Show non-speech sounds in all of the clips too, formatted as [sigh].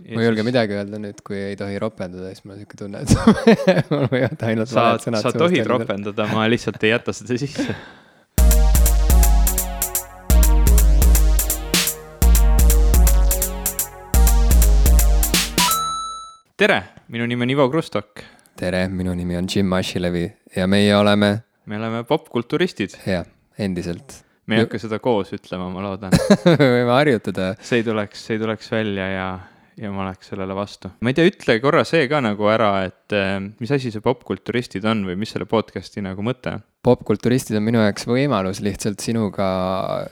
ma ei julge midagi öelda nüüd, kui ei tohi ropendada, siis mul on sihuke tunne, et [laughs] mul võivad ainult sa, sa tohid ropendada, ma lihtsalt ei jäta seda sisse tere, minu nimi on Ivo Krustok. tere, minu nimi on Jim Asilevi ja meie oleme. me oleme popkulturistid. jah, endiselt. me ei hakka seda koos ütlema, ma loodan [laughs] võime harjutada. see ei tuleks, see ei tuleks välja ja, ja ma oleks sellele vastu. ma ei tea, ütle korra see ka nagu ära, et eh, mis asi see popkulturistid on või mis selle podcast'i nagu mõte on? popkulturistid on minu jaoks võimalus lihtsalt sinuga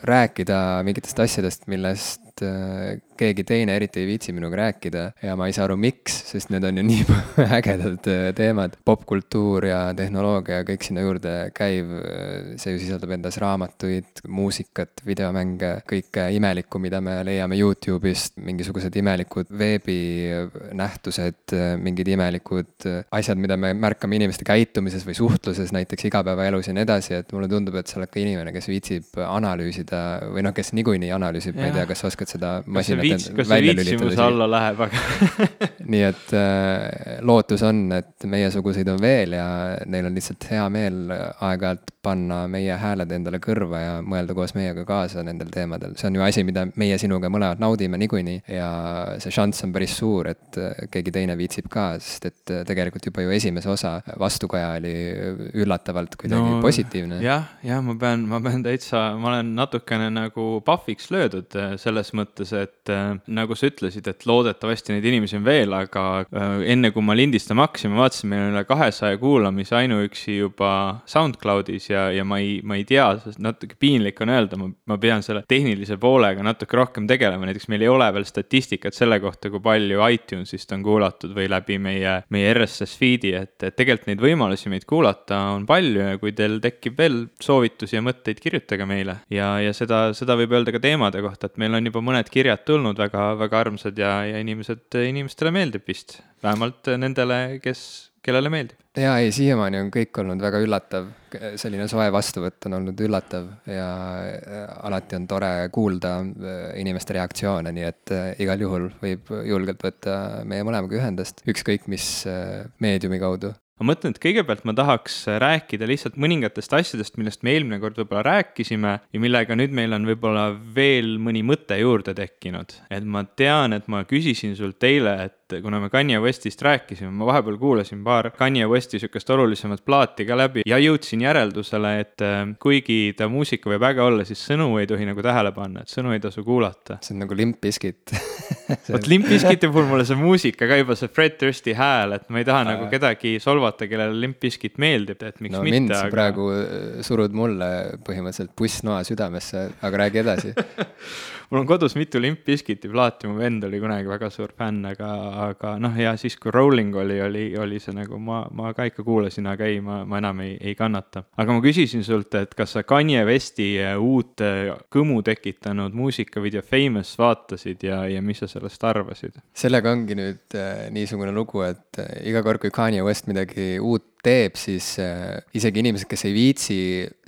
rääkida mingitest asjadest, millest äh, keegi teine eriti ei viitsi minuga rääkida ja ma ei saa aru, miks, sest need on ju nii [laughs] ägedad äh, teemad. popkultuur ja tehnoloogia ja kõik sinna juurde käiv, äh, see ju sisaldab endas raamatuid, muusikat, videomänge, kõike imelikku, mida me leiame Youtube'ist, mingisugused imelikud veebinähtused, mingid imelikud asjad, mida me märkame inimeste käitumises või suhtluses näiteks igapäevaelus ja nii edasi, et mulle tundub, et sa oled ka inimene, kes viitsib analüüsida või noh, kes niikuinii analüüsib, ma ei tea, kas sa oskad seda masinat see viitsimuse alla läheb, aga [laughs] nii et äh, lootus on, et meiesuguseid on veel ja neil on lihtsalt hea meel aeg-ajalt panna meie hääled endale kõrva ja mõelda koos meiega kaasa nendel teemadel. see on ju asi, mida meie sinuga mõlemad naudime niikuinii ja see šanss on päris suur, et äh, keegi teine viitsib ka, sest et äh, tegelikult juba ju esimese osa vastukaja oli üllatavalt kuidagi no, positiivne. jah, jah, ma pean, ma pean täitsa, ma olen natukene nagu pahviks löödud äh, selles mõttes, et äh, nagu sa ütlesid, et loodetavasti neid inimesi on veel, aga äh, enne kui ma lindistama hakkasin, ma vaatasin, meil on üle kahesaja kuulamise ainuüksi juba SoundCloudis ja ja, ma ei, ma ei tea, sest natuke piinlik on öelda, ma, ma pean selle tehnilise poolega natuke rohkem tegelema, näiteks meil ei ole veel statistikat selle kohta, kui palju iTunesist on kuulatud või läbi meie, meie RSS feed'i, et, et tegelikult neid võimalusi meid kuulata on palju ja kui teil tekib veel soovitusi ja mõtteid, kirjutage meile. ja, ja seda, seda võib öelda ka teemade kohta, et meil on juba mõned kirjad tulnud väga, väga armsad ja, ja inimesed, inimestele meeldib vist, vähemalt nendele, kes kellele meeldib. jaa, ei siiamaani on kõik olnud väga üllatav, selline soe vastuvõtt on olnud üllatav ja alati on tore kuulda äh, inimeste reaktsioone, nii et äh, igal juhul võib julgelt võtta meie mõlemaga ühendust, ükskõik mis äh, meediumi kaudu ma mõtlen, et kõigepealt ma tahaks rääkida lihtsalt mõningatest asjadest, millest me eelmine kord võib-olla rääkisime ja millega nüüd meil on võib-olla veel mõni mõte juurde tekkinud. et ma tean, et ma küsisin sult eile, et et kuna me Kanye Westist rääkisime, ma vahepeal kuulasin paar Kanye Westi sihukest olulisemat plaati ka läbi ja jõudsin järeldusele, et äh, kuigi ta muusika võib äge olla, siis sõnu ei tohi nagu tähele panna, et sõnu ei tasu kuulata. see on nagu Limp Bizkit [laughs] vot Limp Bizkiti puhul mulle see muusika ka juba see Fred Dursti hääl, et ma ei taha nagu kedagi solvata, kellele Limp Bizkit meeldib, et miks no, mitte. mind sa aga... praegu äh, surud mulle põhimõtteliselt pussnoa südamesse, aga räägi edasi [laughs] mul on kodus mitu Limp Bizkiti plaati, mu vend oli kunagi väga suur fänn, aga aga noh, ja siis, kui Rolling oli, oli, oli see nagu ma, ma ka ikka kuulasin, aga ei, ma, ma enam ei, ei kannata. aga ma küsisin sult, et kas sa Kanye Westi äh, uut äh, kõmu tekitanud muusikavideo Famous vaatasid ja, ja mis sa sellest arvasid? sellega ongi nüüd äh, niisugune lugu, et iga kord, kui Kanye West midagi uut teeb, siis äh, isegi inimesed, kes ei viitsi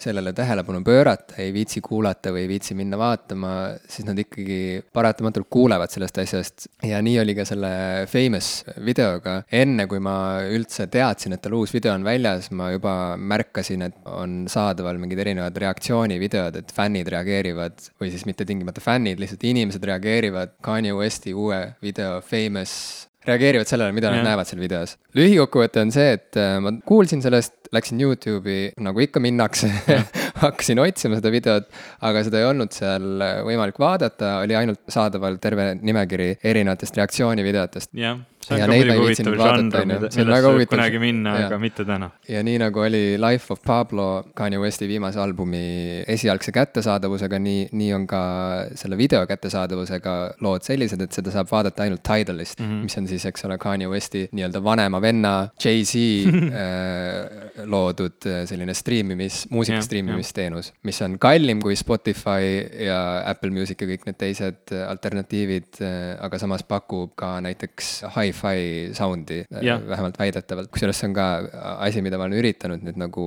sellele tähelepanu pöörata, ei viitsi kuulata või ei viitsi minna vaatama, siis nad ikkagi paratamatult kuulevad sellest asjast. ja nii oli ka selle Famous videoga. enne kui ma üldse teadsin, et tal uus video on väljas, ma juba märkasin, et on saadaval mingid erinevad reaktsioonivideod, et fännid reageerivad või siis mitte tingimata fännid, lihtsalt inimesed reageerivad Kanye Westi uue video Famous reageerivad sellele, mida nad näevad seal videos. lühikokkuvõte on see, et äh, ma kuulsin sellest, läksin Youtube'i, nagu ikka minnakse [laughs] hakkasin otsima seda videot, aga seda ei olnud seal äh, võimalik vaadata, oli ainult saadaval terve nimekiri erinevatest reaktsioonivideotest. jah see on ja ka muidugi huvitav žanr, millesse võib kunagi minna, aga mitte täna. ja nii nagu oli Life of Pablo Kanye Westi viimase albumi esialgse kättesaadavusega, nii, nii on ka selle video kättesaadavusega lood sellised, et seda saab vaadata ainult Tidalist mm, -hmm. mis on siis, eks ole, Kanye Westi nii-öelda vanema venna Jay-Z [laughs] äh, loodud äh, selline striimimis, muusika striimimisteenus, mis on kallim kui Spotify ja Apple Music ja kõik need teised äh, alternatiivid, äh, aga samas pakub ka näiteks hi-fi sound'i, äh, vähemalt väidetavalt, kusjuures see on ka asi, mida ma olen üritanud nüüd nagu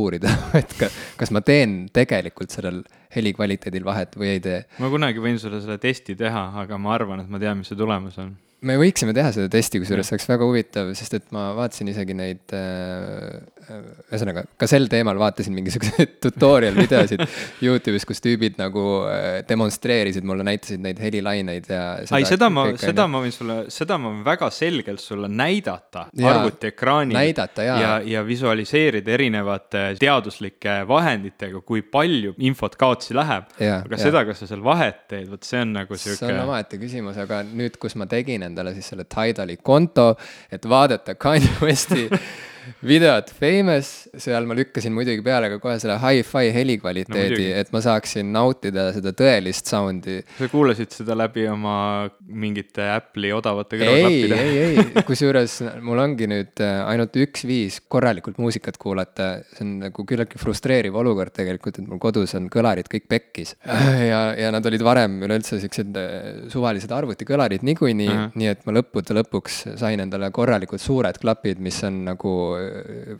uurida [laughs] et ka, kas ma teen tegelikult sellel heli kvaliteedil vahet või ei tee. ma kunagi võin sulle selle testi teha, aga ma arvan, et ma tean, mis see tulemus on me võiksime teha seda testi, kusjuures see oleks väga huvitav, sest et ma vaatasin isegi neid äh,. Ühesõnaga, ka sel teemal vaatasin mingisuguseid [laughs] tutorial videosid Youtube'is, kus tüübid nagu äh, demonstreerisid mulle, näitasid neid helilaineid ja. ei, seda ma, seda ma võin sulle, seda ma võin väga selgelt sulle näidata arvutiekraanil. näidata ja. ja, ja visualiseerida erinevate teaduslike vahenditega, kui palju infot kaotsi läheb. aga ja. seda, kas sa seal vahet teed, vot see on nagu sihuke. see on omaette küsimus, aga nüüd, kus ma tegin endale siis selle Tidali konto, et vaadata Kanye Westi [laughs] videot Famous, seal ma lükkasin muidugi peale ka kohe selle hi-fi helikvaliteedi no,, et ma saaksin nautida seda tõelist sound'i. sa kuulasid seda läbi oma mingite Apple'i odavate kõrvaklappide? ei, ei, ei, kusjuures mul ongi nüüd äh, ainult üks viis korralikult muusikat kuulata, see on nagu küllaltki frustreeriv olukord tegelikult, et mul kodus on kõlarid kõik pekkis. ja, ja nad olid varem üleüldse siuksed äh, suvalised arvutikõlarid niikuinii uh, -huh. nii et ma lõppude lõpuks sain endale korralikult suured klapid, mis on nagu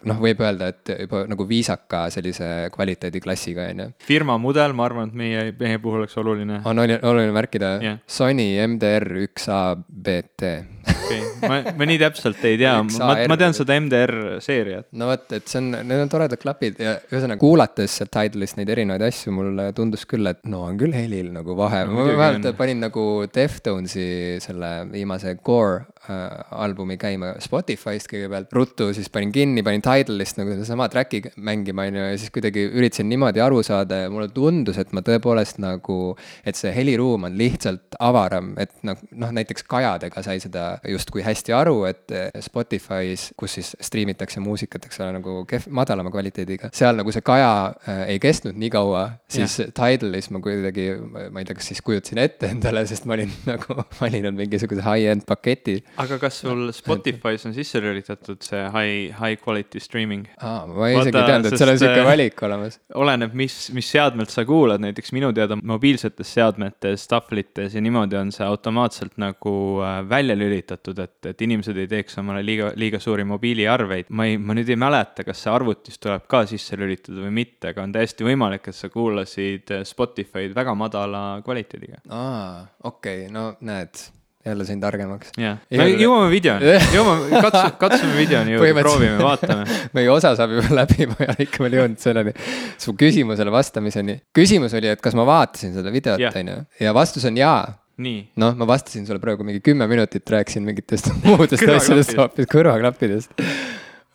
noh, võib öelda, et juba nagu viisaka sellise kvaliteediklassiga, on ju. firma mudel, ma arvan, et meie, meie puhul oleks oluline. on oluline märkida yeah., Sony MDR üks A BT okei. Okay., ma, ma nii täpselt ei tea, ma, ma tean seda MDR seeriat. no vot, et see on, need on toredad klapid. Ja ühesõnaga kuulates sealt Tidalist neid erinevaid asju, mulle tundus küll, et no on küll helil nagu vahe. No,, ma vähemalt panin nagu Deftonesi selle viimase Core äh, albumi käima Spotify'st kõigepealt, ruttu siis panin kinni, panin Tidalist nagu sedasama track'i mängima, on ju, ja siis kuidagi üritasin niimoodi aru saada ja mulle tundus, et ma tõepoolest nagu, et see heliruum on lihtsalt avaram, et noh, noh näiteks kajadega sai seda justkui hästi aru, et Spotify's, kus siis striimitakse muusikat, eks ole, nagu kehv, madalama kvaliteediga, seal nagu see kaja äh, ei kestnud nii kaua, siis ja. Tidalis ma kuidagi, ma ei tea, kas siis kujutasin ette endale, sest ma olin [laughs] nagu valinud mingisuguse high-end paketi aga kas sul [laughs] Spotify's on sisse lülitatud see high, high quality streaming? aa, ma isegi ei teadnud, et seal on sihuke äh, valik olemas. oleneb, mis, mis seadmelt sa kuulad, näiteks minu teada mobiilsetes seadmetes, tahvlites ja niimoodi on see automaatselt nagu äh, välja lülitatud, et, et inimesed ei teeks omale liiga, liiga suuri mobiiliarveid. ma ei, ma nüüd ei mäleta, kas see arvutis tuleb ka sisse lülitada või mitte, aga on täiesti võimalik, et sa kuulasid äh, Spotify'd väga madala kvaliteediga. aa, okei okay,, no näed jälle sain targemaks. jah, me jõuame videoni, [laughs] jõuame, katsu, katsume videoni jõuda, proovime, vaatame. [laughs] meie osa saab juba läbi, ma ei ikka veel jõudnud selleni, su küsimusele vastamiseni. küsimus oli, et kas ma vaatasin seda videot, on ju, ja vastus on jaa noh, ma vastasin sulle praegu mingi kümme minutit, rääkisin mingitest [laughs] muudest asjadest hoopis, kõrvaklappidest.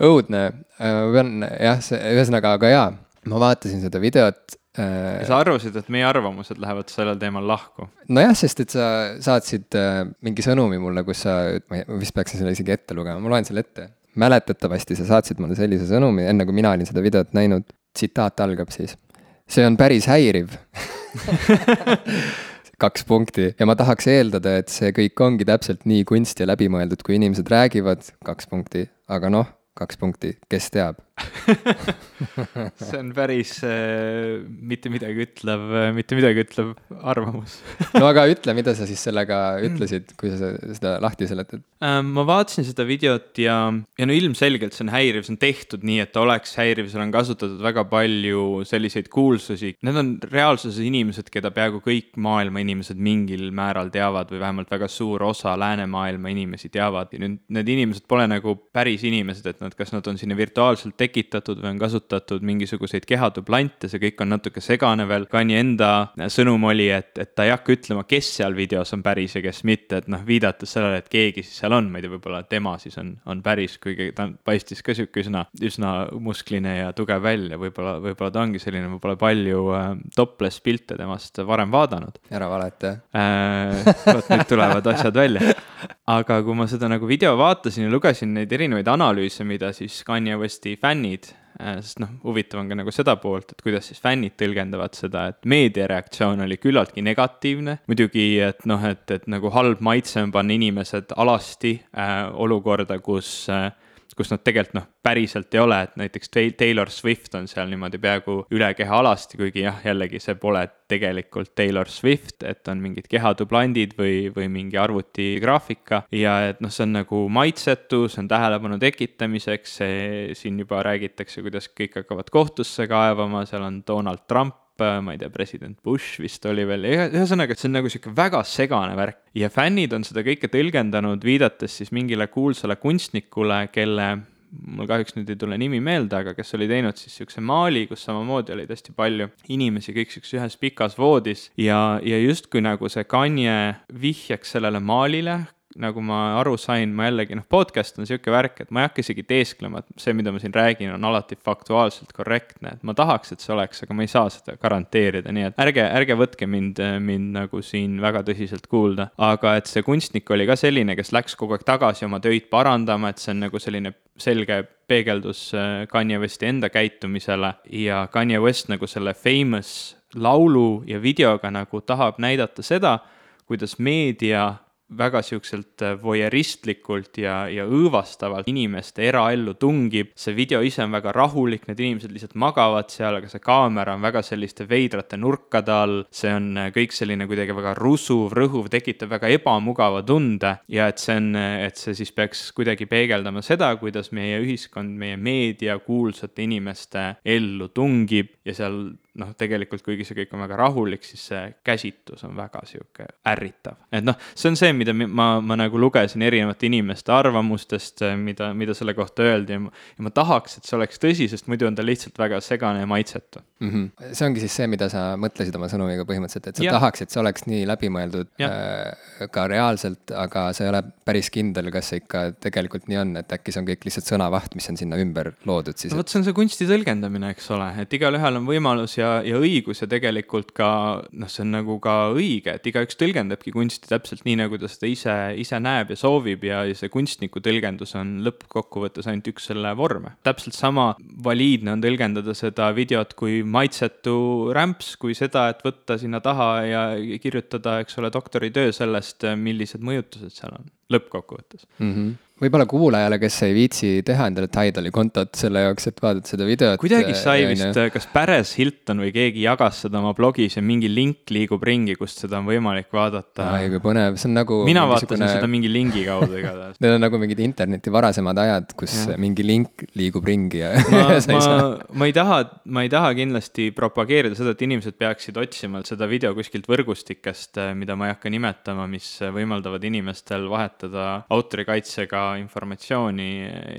õudne, äh, ma pean jah, see ühesõnaga, aga jaa, ma vaatasin seda videot ja sa arvasid, et meie arvamused lähevad sellel teemal lahku? nojah, sest et sa saatsid äh, mingi sõnumi mulle, kus sa, ma vist peaksin selle isegi ette lugema, ma loen selle ette. mäletatavasti sa saatsid mulle sellise sõnumi, enne kui mina olin seda videot näinud. tsitaat algab siis. see on päris häiriv [laughs] kaks punkti. Ja ma tahaks eeldada, et see kõik ongi täpselt nii kunsti ja läbimõeldud, kui inimesed räägivad, kaks punkti, aga noh, kaks punkti, kes teab [laughs] see on päris äh, mitte midagi ütlev, äh, mitte midagi ütlev arvamus [laughs] no aga ütle, mida sa siis sellega ütlesid, kui sa seda lahti seletad ähm,? ma vaatasin seda videot ja, ja no ilmselgelt see on häiriv, see on tehtud nii, et ta oleks häiriv, seal on kasutatud väga palju selliseid kuulsusi. Need on reaalsuses inimesed, keda peaaegu kõik maailma inimesed mingil määral teavad või vähemalt väga suur osa läänemaailma inimesi teavad ja nüüd need inimesed pole nagu päris inimesed, et nad, kas nad on sinna virtuaalselt tekkinud tekitatud või on kasutatud mingisuguseid kehadublante, see kõik on natuke segane veel. Kanye enda sõnum oli, et, et ta ei hakka ütlema, kes seal videos on päris ja kes mitte, et noh, viidates sellele, et keegi siis seal on, ma ei tea, võib-olla tema siis on, on päris, kuigi ta paistis ka sihuke üsna, üsna muskline ja tugev välja, võib-olla, võib-olla ta ongi selline, ma pole palju äh, topless pilte temast varem vaadanud. ära valeta äh,. vot nüüd tulevad asjad välja. aga kui ma seda nagu video vaatasin ja lugesin neid erinevaid analüüse, mida siis Kanye Westi fänn fännid, äh, sest noh, huvitav on ka nagu seda poolt, et kuidas siis fännid tõlgendavad seda, et meedia reaktsioon oli küllaltki negatiivne. muidugi, et noh, et, et nagu halb maitse on panna inimesed alasti äh, olukorda, kus äh, kus nad tegelikult noh, päriselt ei ole, et näiteks Taylor Swift on seal niimoodi peaaegu üle keha alasti, kuigi jah, jällegi see pole tegelikult Taylor Swift, et on mingid kehadublandid või, või mingi arvutigraafika. Ja et noh, see on nagu maitsetu, see on tähelepanu tekitamiseks, see siin juba räägitakse, kuidas kõik hakkavad kohtusse kaevama, seal on Donald Trump ma ei tea, president Bush vist oli veel, ühesõnaga, see on nagu sihuke väga segane värk. ja fännid on seda kõike tõlgendanud, viidates siis mingile kuulsale kunstnikule, kelle mul kahjuks nüüd ei tule nimi meelde, aga kes oli teinud siis niisuguse maali, kus samamoodi olid hästi palju inimesi kõik niisuguses ühes pikas voodis ja, ja justkui nagu see Kanye vihjaks sellele maalile, nagu ma aru sain, ma jällegi noh, podcast on niisugune värk, et ma ei hakka isegi teesklema, et see, mida ma siin räägin, on alati faktuaalselt korrektne, et ma tahaks, et see oleks, aga ma ei saa seda garanteerida, nii et ärge, ärge võtke mind, mind nagu siin väga tõsiselt kuulda. aga et see kunstnik oli ka selline, kes läks kogu aeg tagasi oma töid parandama, et see on nagu selline selge peegeldus äh, Kanye Westi enda käitumisele ja Kanye West nagu selle famous laulu ja videoga nagu tahab näidata seda, kuidas meedia väga siukselt äh, voyeuristlikult ja, ja õõvastavalt inimeste eraellu tungib. see video ise on väga rahulik, need inimesed lihtsalt magavad seal, aga see kaamera on väga selliste veidrate nurkade all. see on äh, kõik selline kuidagi väga rusuv, rõhuv, tekitab väga ebamugava tunde ja et see on, äh, et see siis peaks kuidagi peegeldama seda, kuidas meie ühiskond, meie meedia kuulsate inimeste ellu tungib ja seal noh, tegelikult kuigi see kõik on väga rahulik, siis see käsitlus on väga sihuke ärritav. et noh, see on see, mida ma, ma nagu lugesin erinevate inimeste arvamustest, mida, mida selle kohta öeldi ja ma, ja ma tahaks, et see oleks tõsi, sest muidu on ta lihtsalt väga segane ja maitsetu mm. -hmm. see ongi siis see, mida sa mõtlesid oma sõnumiga põhimõtteliselt, et sa ja. tahaks, et see oleks nii läbimõeldud äh, ka reaalselt, aga sa ei ole päris kindel, kas see ikka tegelikult nii on, et äkki see on kõik lihtsalt sõnavaht, mis on sinna ümber loodud siis. no vot, see on see kunsti tõlgendamine, eks ole, et igalühel on võimalus ja ja, õigus ja tegelikult ka noh, see on nagu ka õige, et igaüks tõlgendabki kunsti täpselt nii, nagu ta seda ise, ise näeb ja soovib ja, ja see kunstniku tõlgendus on lõppkokkuvõttes ainult üks selle vorme. täpselt sama valiidne on tõlgendada seda videot kui maitsetu rämps, kui seda, et võtta sinna taha ja kirjutada, eks ole, doktoritöö sellest, millised mõjutused seal on lõppkokkuvõttes mm. -hmm võib-olla kuulajale, kes ei viitsi teha endale Tidali kontot selle jaoks, et vaadata seda videot. kuidagi sai äh, vist, kas Paris Hilton või keegi jagas seda oma blogis ja mingi link liigub ringi, kust seda on võimalik vaadata. ai kui põnev, see on nagu. mina vaatasin seda mingi lingi kaudu igatahes [laughs] Need on nagu mingid interneti varasemad ajad, kus ja. mingi link liigub ringi ja [laughs] ma ma, ma ei taha, ma ei taha kindlasti propageerida seda, et inimesed peaksid otsima seda video kuskilt võrgustikest, mida ma ei hakka nimetama, mis võimaldavad inimestel vahetada autorikaitsega informatsiooni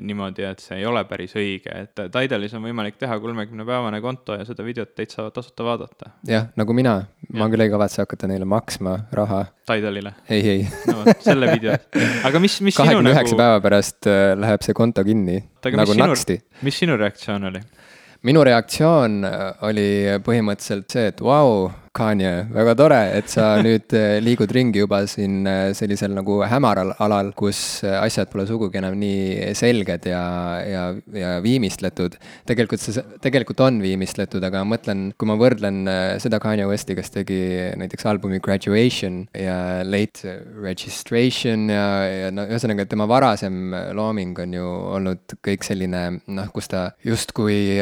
niimoodi, et see ei ole päris õige, et Tidalis on võimalik teha kolmekümnepäevane konto ja seda videot täitsa tasuta vaadata. jah, nagu mina, ma ja. küll ei kavatse hakata neile maksma raha. Tidalile? ei, ei. no selle video, [laughs] aga mis, mis sinu nagu. kahekümne üheksa päeva pärast äh, läheb see konto kinni, nagu naksti. mis sinu reaktsioon oli? minu reaktsioon äh, oli põhimõtteliselt see, et vau wow,, Kanye, väga tore, et sa [laughs] nüüd äh, liigud ringi juba siin äh, sellisel nagu hämaral alal, kus äh, asjad pole sugugi enam nii selged ja, ja, ja viimistletud. tegelikult see, tegelikult on viimistletud, aga mõtlen, kui ma võrdlen seda Kanye Westi, kes tegi näiteks albumi Graduation ja Late Registration ja, ja no ühesõnaga, tema varasem looming on ju olnud kõik selline noh, kus ta justkui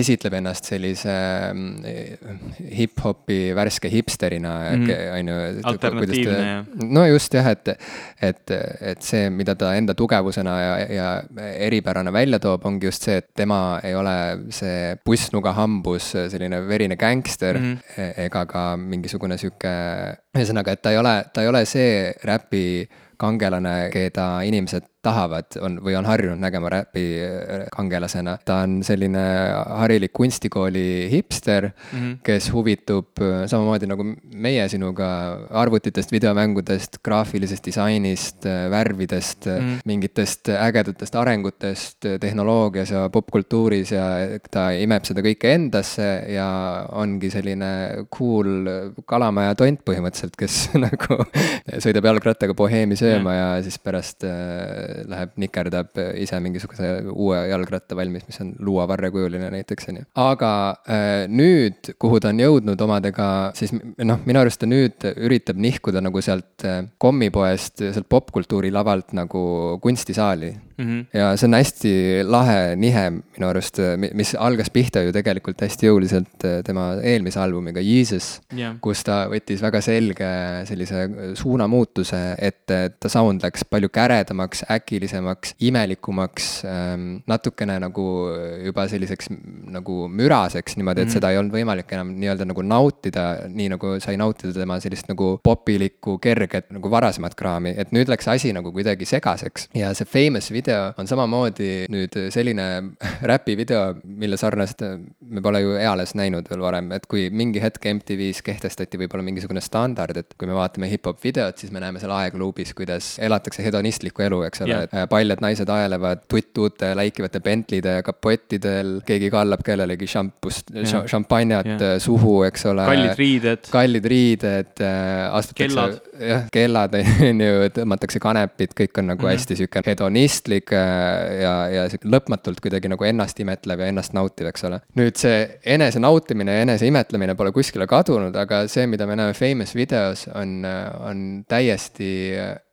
esitleb ennast sellise mm, hip-hopi tüüpi värske hipsterina mm, on ju. alternatiivne jah. no just jah, et, et, et see, mida ta enda tugevusena ja, ja eripärana välja toob, ongi just see, et tema ei ole see pussnuga hambus selline verine gängster mm -hmm. ega ka mingisugune sihuke, ühesõnaga, et ta ei ole, ta ei ole see räpi kangelane, keda inimesed tahavad, on või on harjunud nägema räpi äh, kangelasena. ta on selline harilik kunstikooli hipster mm, -hmm. kes huvitub äh, samamoodi nagu meie sinuga arvutitest, videomängudest, graafilisest disainist, äh, värvidest mm, -hmm. mingitest ägedatest arengutest tehnoloogias ja popkultuuris ja ta imeb seda kõike endasse ja ongi selline cool kalamaja tont põhimõtteliselt, kes [laughs] nagu sõidab jalgrattaga boheemi sööma mm -hmm. ja siis pärast läheb nikerdab ise mingisuguse uue jalgratta valmis, mis on luuavarrekujuline näiteks, on ju. aga äh, nüüd, kuhu ta on jõudnud omadega, siis noh, minu arust ta nüüd üritab nihkuda nagu sealt äh, kommipoest, sealt popkultuuri lavalt nagu kunstisaali mm. -hmm. ja see on hästi lahe nihe minu arust, mis algas pihta ju tegelikult hästi jõuliselt äh, tema eelmise albumiga Jesus yeah., kus ta võttis väga selge sellise suunamuutuse, et ta sound läks palju käredamaks, äkki äkilisemaks, imelikumaks ähm,, natukene nagu juba selliseks nagu müraseks niimoodi, et mm seda ei olnud võimalik enam nii-öelda nagu nautida, nii nagu sai nautida tema sellist nagu popilikku, kerget nagu varasemat kraami, et nüüd läks asi nagu kuidagi segaseks. ja see Famous video on samamoodi nüüd selline [laughs] räpivideo, mille sarnast me pole ju eales näinud veel varem, et kui mingi hetk MTV-s kehtestati võib-olla mingisugune standard, et kui me vaatame hip-hop videot, siis me näeme seal aegluubis, kuidas elatakse hedonistlikku elu, eks ole yeah., et paljad naised aelevad tuttuute läikivate Bentley'de kapottidel, keegi kallab kellelegi šampust yeah., šampanjat yeah. suhu, eks ole. kallid riided. kallid riided, äh, astutakse, jah, kellad [laughs] on ju, tõmmatakse kanepit, kõik on nagu mm -hmm. hästi sihuke hedonistlik äh, ja, ja sihuke lõpmatult kuidagi nagu ennast imetlev ja ennast nautiv, eks ole. nüüd see enese nautimine ja enese imetlemine pole kuskile kadunud, aga see, mida me näeme Famous videos, on, on täiesti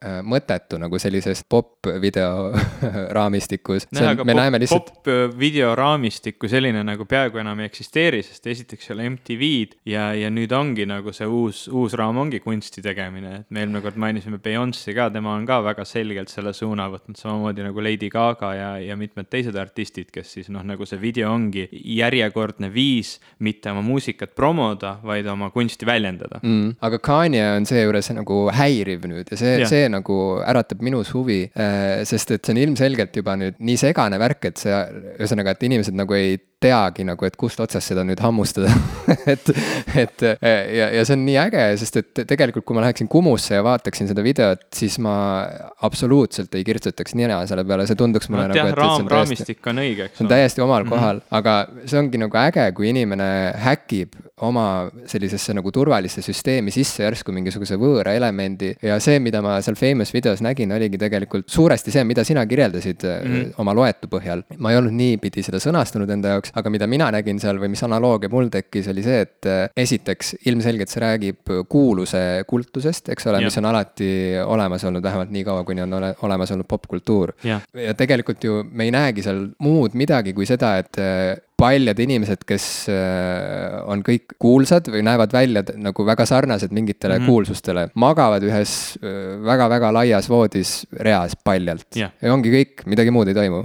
Äh, mõttetu nagu sellises popp-video [laughs] raamistikus. me näeme lihtsalt. popp-video raamistikku selline nagu peaaegu enam ei eksisteeri, sest esiteks ei ole MTV-d ja, ja nüüd ongi nagu see uus, uus raam ongi kunsti tegemine, et me eelmine kord mainisime Beyonce'i ka, tema on ka väga selgelt selle suuna võtnud, samamoodi nagu Lady Gaga ja, ja mitmed teised artistid, kes siis noh, nagu see video ongi järjekordne viis mitte oma muusikat promoda, vaid oma kunsti väljendada mm,. aga Kanye on seejuures nagu häiriv nüüd ja see, see nagu äratab minus huvi, äh, sest et see on ilmselgelt juba nüüd nii segane värk, et see, ühesõnaga, et inimesed nagu ei teagi nagu, et kust otsast seda nüüd hammustada [laughs] et, et ja, ja see on nii äge, sest et tegelikult, kui ma läheksin Kumusse ja vaataksin seda videot, siis ma absoluutselt ei kirtsutaks nina selle peale, see tunduks mulle no, nagu, et, et see on õige, see on täiesti omal mhm. kohal mm, -hmm. aga see ongi nagu äge, kui inimene häkib oma sellisesse nagu turvalisse süsteemi sisse järsku mingisuguse võõra elemendi ja see, mida ma seal Famous videos nägin, oligi tegelikult suuresti see, mida sina kirjeldasid mm -hmm. oma loetu põhjal. ma ei olnud niipidi seda sõnastanud enda jaoks, aga mida mina nägin seal või mis analoogia mul tekkis, oli see, et äh, esiteks ilmselgelt see räägib kuuluse kultusest, eks ole, mis on alati olemas olnud, vähemalt nii kaua, kuni on ole, olemas olnud popkultuur. ja tegelikult ju me ei näegi seal muud midagi kui seda, et äh, paljud inimesed, kes äh, on kõik kuulsad või näevad välja nagu väga sarnased mingitele mm -hmm. kuulsustele, magavad ühes väga-väga laias voodis reas paljalt. Yeah.. ja ongi kõik, midagi muud ei toimu.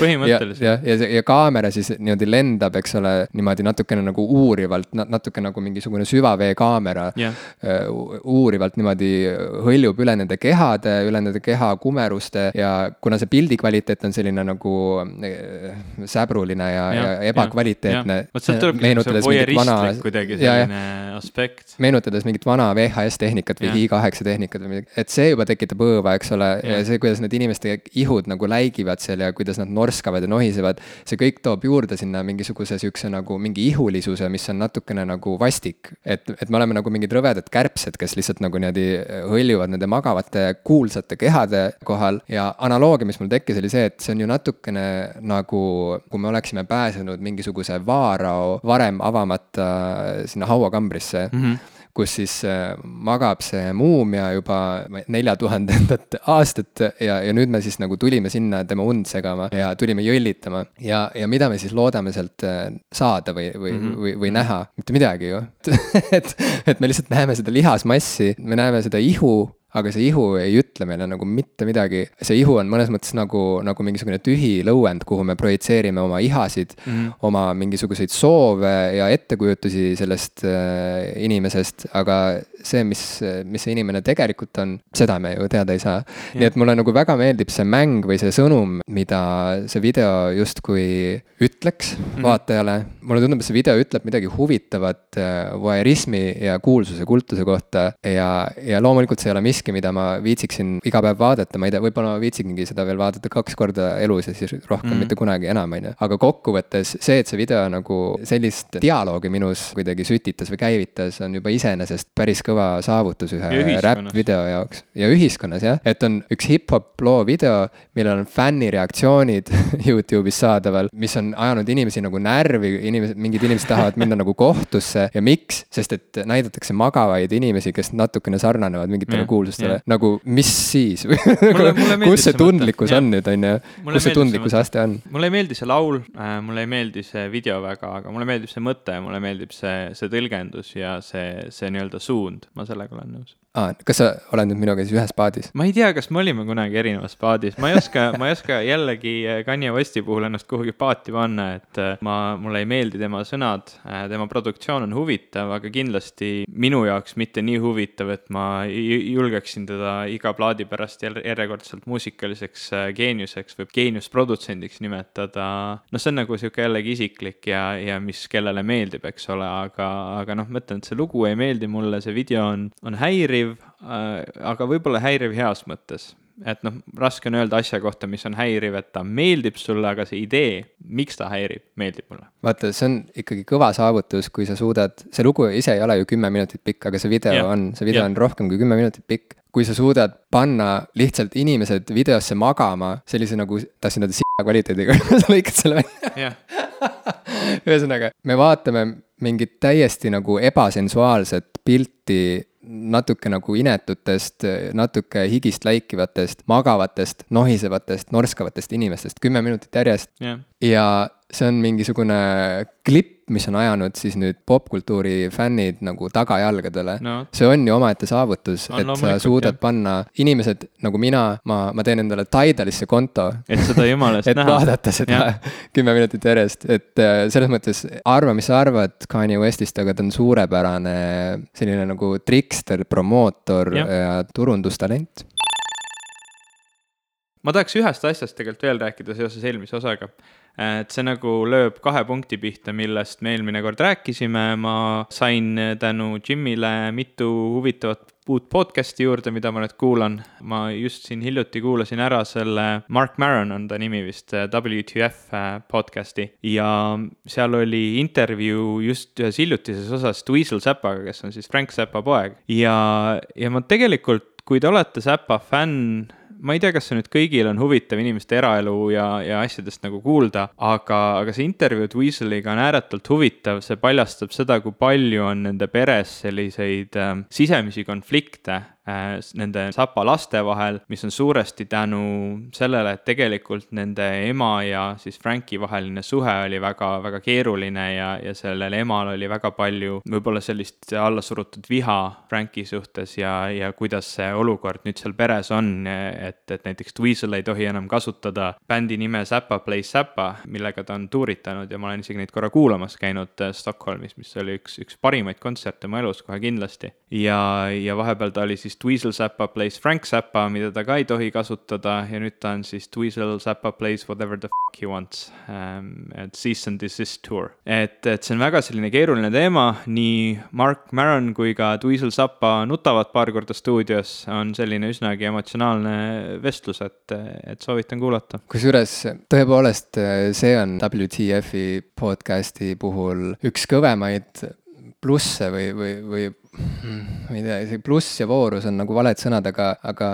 Põhimõtteliselt. [laughs] Ja, ja, ja, ja kaamera siis niimoodi lendab, eks ole, niimoodi natukene nagu uurivalt, natuke nagu mingisugune süvaveekaamera yeah.. uurivalt niimoodi hõljub üle nende kehade, üle nende keha kumeruste ja kuna see pildi kvaliteet on selline nagu säbruline ja, ja, ja ebakvaliteetne. vot sealt tulebki see voyeuristlik kuidagi selline aspekt. meenutades mingit vana VHS tehnikat või Hi8 tehnikat või midagi, et see juba tekitab õõva, eks ole, ja see, kuidas need inimeste ihud nagu läigivad seal ja kuidas nad norskavad ja nohisevad. see kõik toob juurde sinna mingisuguse sihukese nagu mingi ihulisuse, mis on natukene nagu vastik. et, et me oleme nagu mingid rõvedad kärbsed, kes lihtsalt nagu niimoodi hõljuvad nende magavate kuulsate kehade kohal ja analoogia, mis mul tekkis, oli see, et see on ju natukene nagu, kui me oleksime pääsenud pääsenud mingisuguse vaarao varem avamata sinna hauakambrisse mm. -hmm kus siis äh, magab see muumia juba neljatuhandendat aastat ja, ja nüüd me siis nagu tulime sinna tema und segama ja tulime jõllitama. ja, ja mida me siis loodame sealt äh, saada või, või mm, -hmm. või, või näha, mitte midagi ju [laughs] et, et me lihtsalt näeme seda lihasmassi, me näeme seda ihu aga see ihu ei ütle meile nagu mitte midagi. see ihu on mõnes mõttes nagu, nagu mingisugune tühi lõuend, kuhu me projitseerime oma ihasid mm, -hmm. oma mingisuguseid soove ja ettekujutusi sellest äh, inimesest, aga see, mis, mis see inimene tegelikult on, seda me ju teada ei saa. nii et mulle nagu väga meeldib see mäng või see sõnum, mida see video justkui ütleks mm -hmm. vaatajale. mulle tundub, et see video ütleb midagi huvitavat äh, voyeurismi ja kuulsuse, kultuse kohta ja, ja loomulikult see ei ole miski, mida ma viitsiksin iga päev vaadata, ma ei tea, võib-olla ma viitsingi seda veel vaadata kaks korda elus ja siis rohkem mm -hmm. mitte kunagi enam, on ju. aga kokkuvõttes see, et see video nagu sellist dialoogi minus kuidagi sütitas või käivitas, on juba iseenesest päris kõva saavutus ühe räpp-video jaoks. ja ühiskonnas jah, et on üks hip-hop loo video, millel on fännireaktsioonid [laughs] Youtube'is saadaval, mis on ajanud inimesi nagu närvi, inimesed, mingid inimesed tahavad minna nagu kohtusse. Ja miks, sest et näidatakse magavaid inimesi, kes natukene sarnanevad mingitele kuulsustele, nagu mis siis? [laughs] Kus see tundlikkus on nüüd, on ju, kus see tundlikkuse aste on? mulle ei meeldi see laul äh,, mulle ei meeldi see video väga, aga mulle meeldib see mõte, mulle meeldib see, see tõlgendus ja see, see nii-öelda suund ma sellega olen nõus aa, kas sa oled nüüd minuga siis ühes paadis? ma ei tea, kas me olime kunagi erinevas paadis, ma ei oska, [laughs] ma ei oska jällegi äh, Kanye Westi puhul ennast kuhugi paati panna, et äh, ma, mulle ei meeldi tema sõnad, tema produktsioon on huvitav, aga kindlasti minu jaoks mitte nii huvitav, et ma ju- julgeksin teda iga plaadi pärast järjekordselt muusikaliseks äh, geeniuseks või geeniusprodutsendiks nimetada. noh, see on nagu sihuke jällegi isiklik ja, ja mis kellele meeldib, eks ole, aga, aga noh, ma ütlen, et see lugu ei meeldi mulle, see video on, on häiriv, aga võib-olla häiriv heas mõttes et noh, raske on öelda asja kohta, mis on häiriv, et ta meeldib sulle, aga see idee, miks ta häirib, meeldib mulle. vaata, see on ikkagi kõva saavutus, kui sa suudad, see lugu ise ei ole ju kümme minutit pikk, aga see video yeah. on, see video yeah. on rohkem kui kümme minutit pikk. kui sa suudad panna lihtsalt inimesed videosse magama sellise nagu, tahtsin öelda s**a kvaliteediga, [laughs] sa lõikad selle välja. [laughs] ühesõnaga, me vaatame mingit täiesti nagu ebasensuaalset pilti natuke nagu inetutest, natuke higist läikivatest, magavatest, nohisevatest, norskavatest inimestest kümme minutit järjest. jah, ja see on mingisugune klipp, mis on ajanud siis nüüd popkultuuri fännid nagu tagajalgadele no see on ju omaette saavutus, et sa suudad jah. panna inimesed nagu mina, ma, ma teen endale Tidalisse konto, et seda jumalast [laughs] et näha. vaadata seda [laughs] kümme minutit järjest, et äh, selles mõttes arva, mis sa arvad Kanye Westist, aga ta on suurepärane selline nagu trikster, promootor Jah. ja turundustalent. ma tahaks ühest asjast tegelikult veel rääkida seoses eelmise osaga. Et see nagu lööb kahe punkti pihta, millest me eelmine kord rääkisime, ma sain tänu Jimile mitu huvitavat uut podcast'i juurde, mida ma nüüd kuulan. ma just siin hiljuti kuulasin ära selle, Mark Maron on ta nimi vist, WTF podcast'i. Ja seal oli intervjuu just ühes hiljutises osas Dweezil Zappaga, kes on siis Frank Zappa poeg. Ja, ja ma tegelikult, kui te olete Zappa fänn, ma ei tea, kas see nüüd kõigil on huvitav inimeste eraelu ja, ja asjadest nagu kuulda, aga, aga see intervjuu Dweezeliga on ääretult huvitav, see paljastab seda, kui palju on nende peres selliseid äh, sisemisi konflikte nende Zappa laste vahel, mis on suuresti tänu sellele, et tegelikult nende ema ja siis Franki vaheline suhe oli väga, väga keeruline ja, ja sellel emal oli väga palju võib-olla sellist allasurutud viha Franki suhtes ja, ja kuidas see olukord nüüd seal peres on, et, et näiteks Dweezil ei tohi enam kasutada bändi nime Zappa Plays Zappa, millega ta on tuuritanud ja ma olen isegi neid korra kuulamas käinud äh, Stockholmis, mis oli üks, üks parimaid kontserte mu elus kohe kindlasti. ja, ja vahepeal ta oli siis Dweezil Zappa Plays Frank Zappa, mida ta ka ei tohi kasutada ja nüüd ta on siis Dweezil Zappa Plays Whatever the fuck he wants ähm,. et Cease and Desist Tour. et, et see on väga selline keeruline teema, nii Mark Maron kui ka Dweezil Zappa nutavad paar korda stuudios, on selline üsnagi emotsionaalne vestlus, et, et soovitan kuulata. kusjuures tõepoolest see on WTF-i podcast'i puhul üks kõvemaid plusse või, või, või ma ei tea, isegi pluss ja voorus on nagu valed sõnad, aga, aga,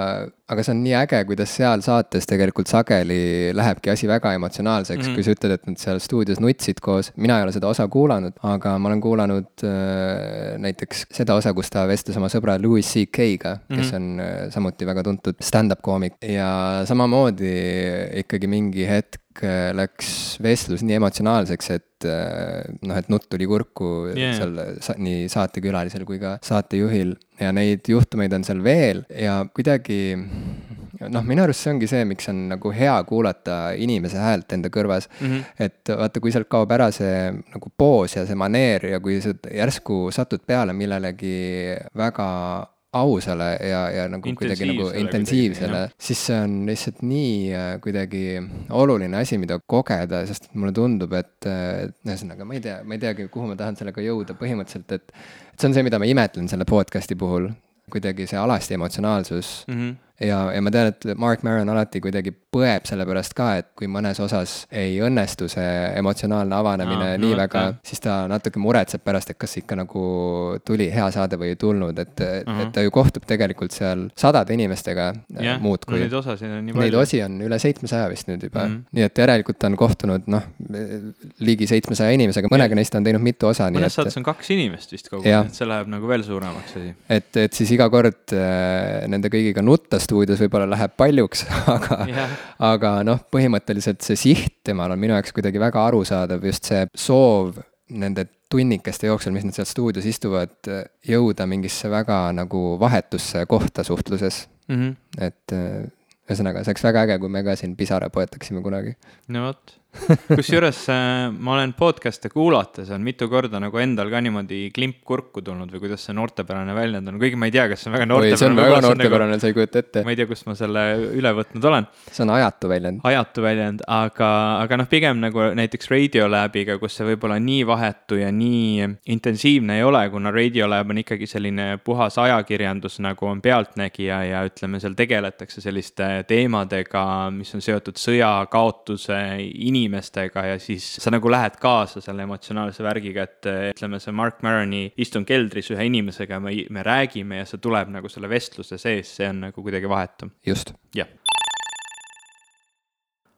aga see on nii äge, kuidas seal saates tegelikult sageli lähebki asi väga emotsionaalseks mm. -hmm. kui sa ütled, et nad seal stuudios nutsid koos, mina ei ole seda osa kuulanud, aga ma olen kuulanud äh, näiteks seda osa, kus ta vestles oma sõbra Louis CK-ga, kes Mhm. on äh, samuti väga tuntud stand-up koomik ja samamoodi ikkagi mingi hetk läks vestlus nii emotsionaalseks, et äh, noh, et nutt tuli kurku yeah. seal nii saatekülalisel kui ka saatejuhil ja neid juhtumeid on seal veel ja kuidagi noh, minu arust see ongi see, miks on nagu hea kuulata inimese häält enda kõrvas Mm -hmm. et vaata, kui sealt kaob ära see nagu poos ja see maneer ja kui sa järsku satud peale millelegi väga ausale ja, ja nagu kuidagi nagu Intensiivsele siis see on lihtsalt nii äh, kuidagi oluline asi, mida kogeda, sest mulle tundub, et äh, et ühesõnaga, ma ei tea, ma ei teagi, kuhu ma tahan sellega jõuda, põhimõtteliselt, et et see on see, mida ma imetlen selle podcast'i puhul, kuidagi see alasti emotsionaalsus Mm -hmm. ja, ja ma tean, et Mark Maron alati kuidagi põeb selle pärast ka, et kui mõnes osas ei õnnestu see emotsionaalne avanemine no nii vot, väga siis ta natuke muretseb pärast, et kas ikka nagu tuli hea saade või ei tulnud, et uh. -huh. et ta ju kohtub tegelikult seal sadade inimestega yeah, no muudkui neid osasid on nii Neid palju. osi on üle seitsmesaja vist nüüd juba mm. -hmm. nii et järelikult ta on kohtunud noh, ligi seitsmesaja inimesega, mõnega neist on teinud mitu osa, mõnes saates on kaks inimest vist kogu aeg, et see läheb nagu veel suuremaks asi. et, et siis iga kord äh, nende kõigiga nutta stuudios võib-olla läheb paljuks, [laughs] aga jah, aga noh, põhimõtteliselt see siht temal on minu jaoks kuidagi väga arusaadav, just see soov nende tunnikeste jooksul, mis nad seal stuudios istuvad, jõuda mingisse väga nagu vahetusse kohta suhtluses mm. -hmm. et ühesõnaga, see oleks väga äge, kui me ka siin pisara poetaksime kunagi. no vot [laughs] kusjuures äh, ma olen podcast'e kuulates on mitu korda nagu endal ka niimoodi klimp kurku tulnud või kuidas see noortepärane väljend on, kuigi ma ei tea, kas see on väga noortepärane. see on väga noortepärane nagu,, sa ei kujuta ette. ma ei tea, kust ma selle üle võtnud olen. see on ajatu väljend. ajatu väljend, aga, aga noh, pigem nagu näiteks Radiolab'iga, kus see võib-olla nii vahetu ja nii intensiivne ei ole, kuna Radiolab on ikkagi selline puhas ajakirjandus, nagu on Pealtnägija ja ütleme, seal tegeletakse selliste teemadega, mis on seotud sõja, kaotuse, inimese inimestega ja siis sa nagu lähed kaasa selle emotsionaalse värgiga, et ütleme, see Mark Maroni istun keldris ühe inimesega, me, me räägime ja see tuleb nagu selle vestluse sees, see on nagu kuidagi vahetum. just. jah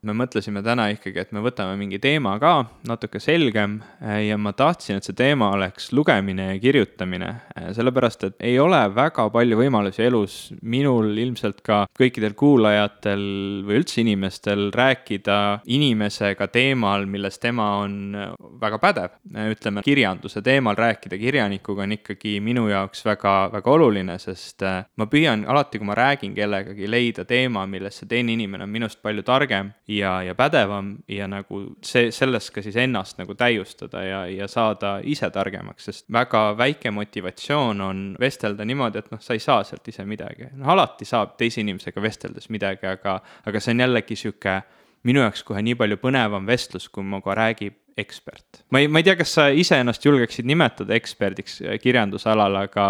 me mõtlesime täna ikkagi, et me võtame mingi teema ka natuke selgem eh, ja ma tahtsin, et see teema oleks lugemine ja kirjutamine. Eh, sellepärast, et ei ole väga palju võimalusi elus, minul ilmselt ka kõikidel kuulajatel või üldse inimestel rääkida inimesega teemal, milles tema on väga pädev. Eh, ütleme, kirjanduse teemal rääkida kirjanikuga on ikkagi minu jaoks väga, väga oluline, sest ma püüan alati, kui ma räägin kellegagi, leida teema, milles see teine inimene on minust palju targem ja, ja pädevam ja nagu see, selles ka siis ennast nagu täiustada ja, ja saada ise targemaks, sest väga väike motivatsioon on vestelda niimoodi, et noh, sa ei saa sealt ise midagi. noh, alati saab teise inimesega vesteldes midagi, aga, aga see on jällegi sihuke minu jaoks kohe nii palju põnevam vestlus, kui minuga räägib ekspert. ma ei, ma ei tea, kas sa iseennast julgeksid nimetada eksperdiks kirjandusalal, aga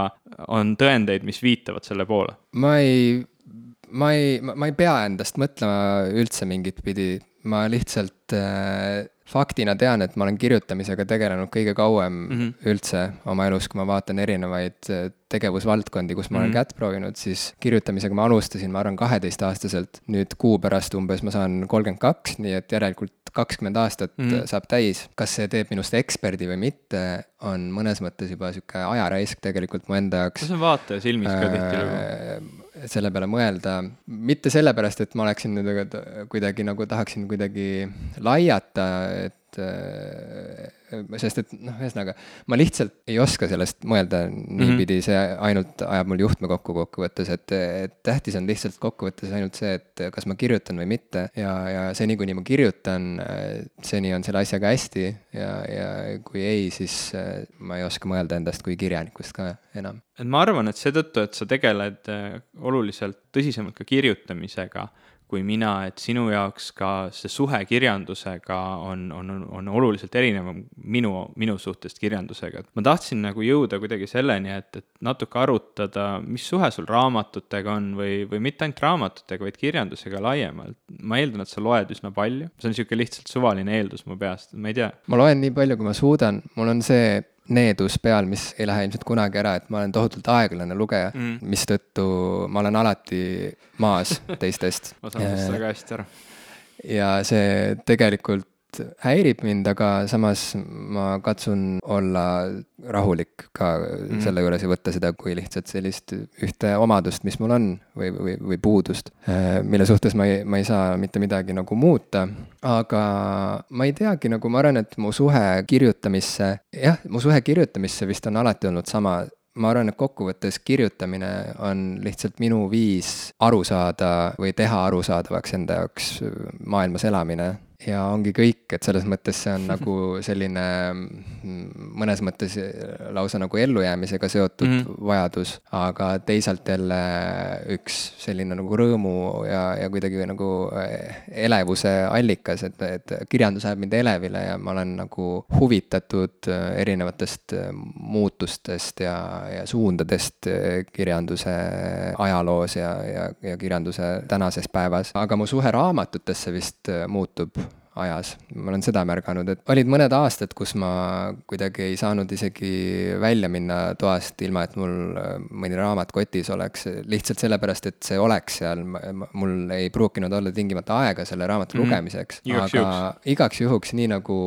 on tõendeid, mis viitavad selle poole? ma ei ma ei, ma ei pea endast mõtlema üldse mingit pidi, ma lihtsalt äh, faktina tean, et ma olen kirjutamisega tegelenud kõige kauem mm -hmm. üldse oma elus, kui ma vaatan erinevaid äh, tegevusvaldkondi, kus ma mm -hmm. olen mhm. kätt proovinud, siis kirjutamisega ma alustasin, ma arvan, kaheteistaastaselt. nüüd kuu pärast umbes ma saan kolmkümmend kaks, nii et järelikult kakskümmend aastat mm -hmm. saab täis. kas see teeb minust eksperdi või mitte, on mõnes mõttes juba sihuke ajaraisk tegelikult mu enda jaoks. see on vaataja silmis ka tihtilugu selle peale mõelda, mitte sellepärast, et ma oleksin nüüd kuidagi nagu tahaksin kuidagi laiata, et sest et noh, ühesõnaga ma lihtsalt ei oska sellest mõelda niipidi, mhm. see ainult ajab mul juhtme kokku kokkuvõttes, et, et tähtis on lihtsalt kokkuvõttes ainult see, et kas ma kirjutan või mitte ja, ja seni, kuni ma kirjutan, seni on selle asjaga hästi ja, ja kui ei, siis ma ei oska mõelda endast kui kirjanikust ka enam. et ma arvan, et seetõttu, et sa tegeled oluliselt tõsisemalt ka kirjutamisega kui mina, et sinu jaoks ka see suhe kirjandusega on, on, on oluliselt erinevam minu, minu suhtest kirjandusega, et ma tahtsin nagu jõuda kuidagi selleni, et, et natuke arutada, mis suhe sul raamatutega on või, või mitte ainult raamatutega, vaid kirjandusega laiemalt. ma eeldan, et sa loed üsna palju, see on niisugune lihtsalt suvaline eeldus mu peast, ma ei tea. ma loen nii palju, kui ma suudan, mul on see needus peal, mis ei lähe ilmselt kunagi ära, et ma olen tohutult aeglane lugeja mm., mistõttu ma olen alati maas [laughs] teistest ma saan sellest väga hästi aru. ja see tegelikult häirib mind, aga samas ma katsun olla rahulik ka mm. selle juures ja võtta seda kui lihtsalt sellist ühte omadust, mis mul on või, või, või puudust, äh, mille suhtes ma ei, ma ei saa mitte midagi nagu muuta. aga ma ei teagi, nagu ma arvan, et mu suhe kirjutamisse, jah, mu suhe kirjutamisse vist on alati olnud sama ma arvan, et kokkuvõttes kirjutamine on lihtsalt minu viis aru saada või teha arusaadavaks enda jaoks maailmas elamine ja ongi kõik, et selles mõttes see on [laughs] nagu selline mm, mõnes mõttes lausa nagu ellujäämisega seotud mm -hmm. vajadus, aga teisalt jälle üks selline nagu rõõmu ja, ja kuidagi nagu eh, elevuse allikas, et, et kirjandus ajab mind elevile ja ma olen nagu huvitatud eh, erinevatest eh, muutustest ja, ja suundadest kirjanduse ajaloos ja, ja, ja kirjanduse tänases päevas, aga mu suhe raamatutesse vist muutub ajas, ma olen seda märganud, et olid mõned aastad, kus ma kuidagi ei saanud isegi välja minna toast, ilma et mul äh, mõni raamat kotis oleks, lihtsalt sellepärast, et see oleks seal, mul ei pruukinud olla tingimata aega selle raamatu mm -hmm. lugemiseks. aga juhuks. igaks juhuks, nii nagu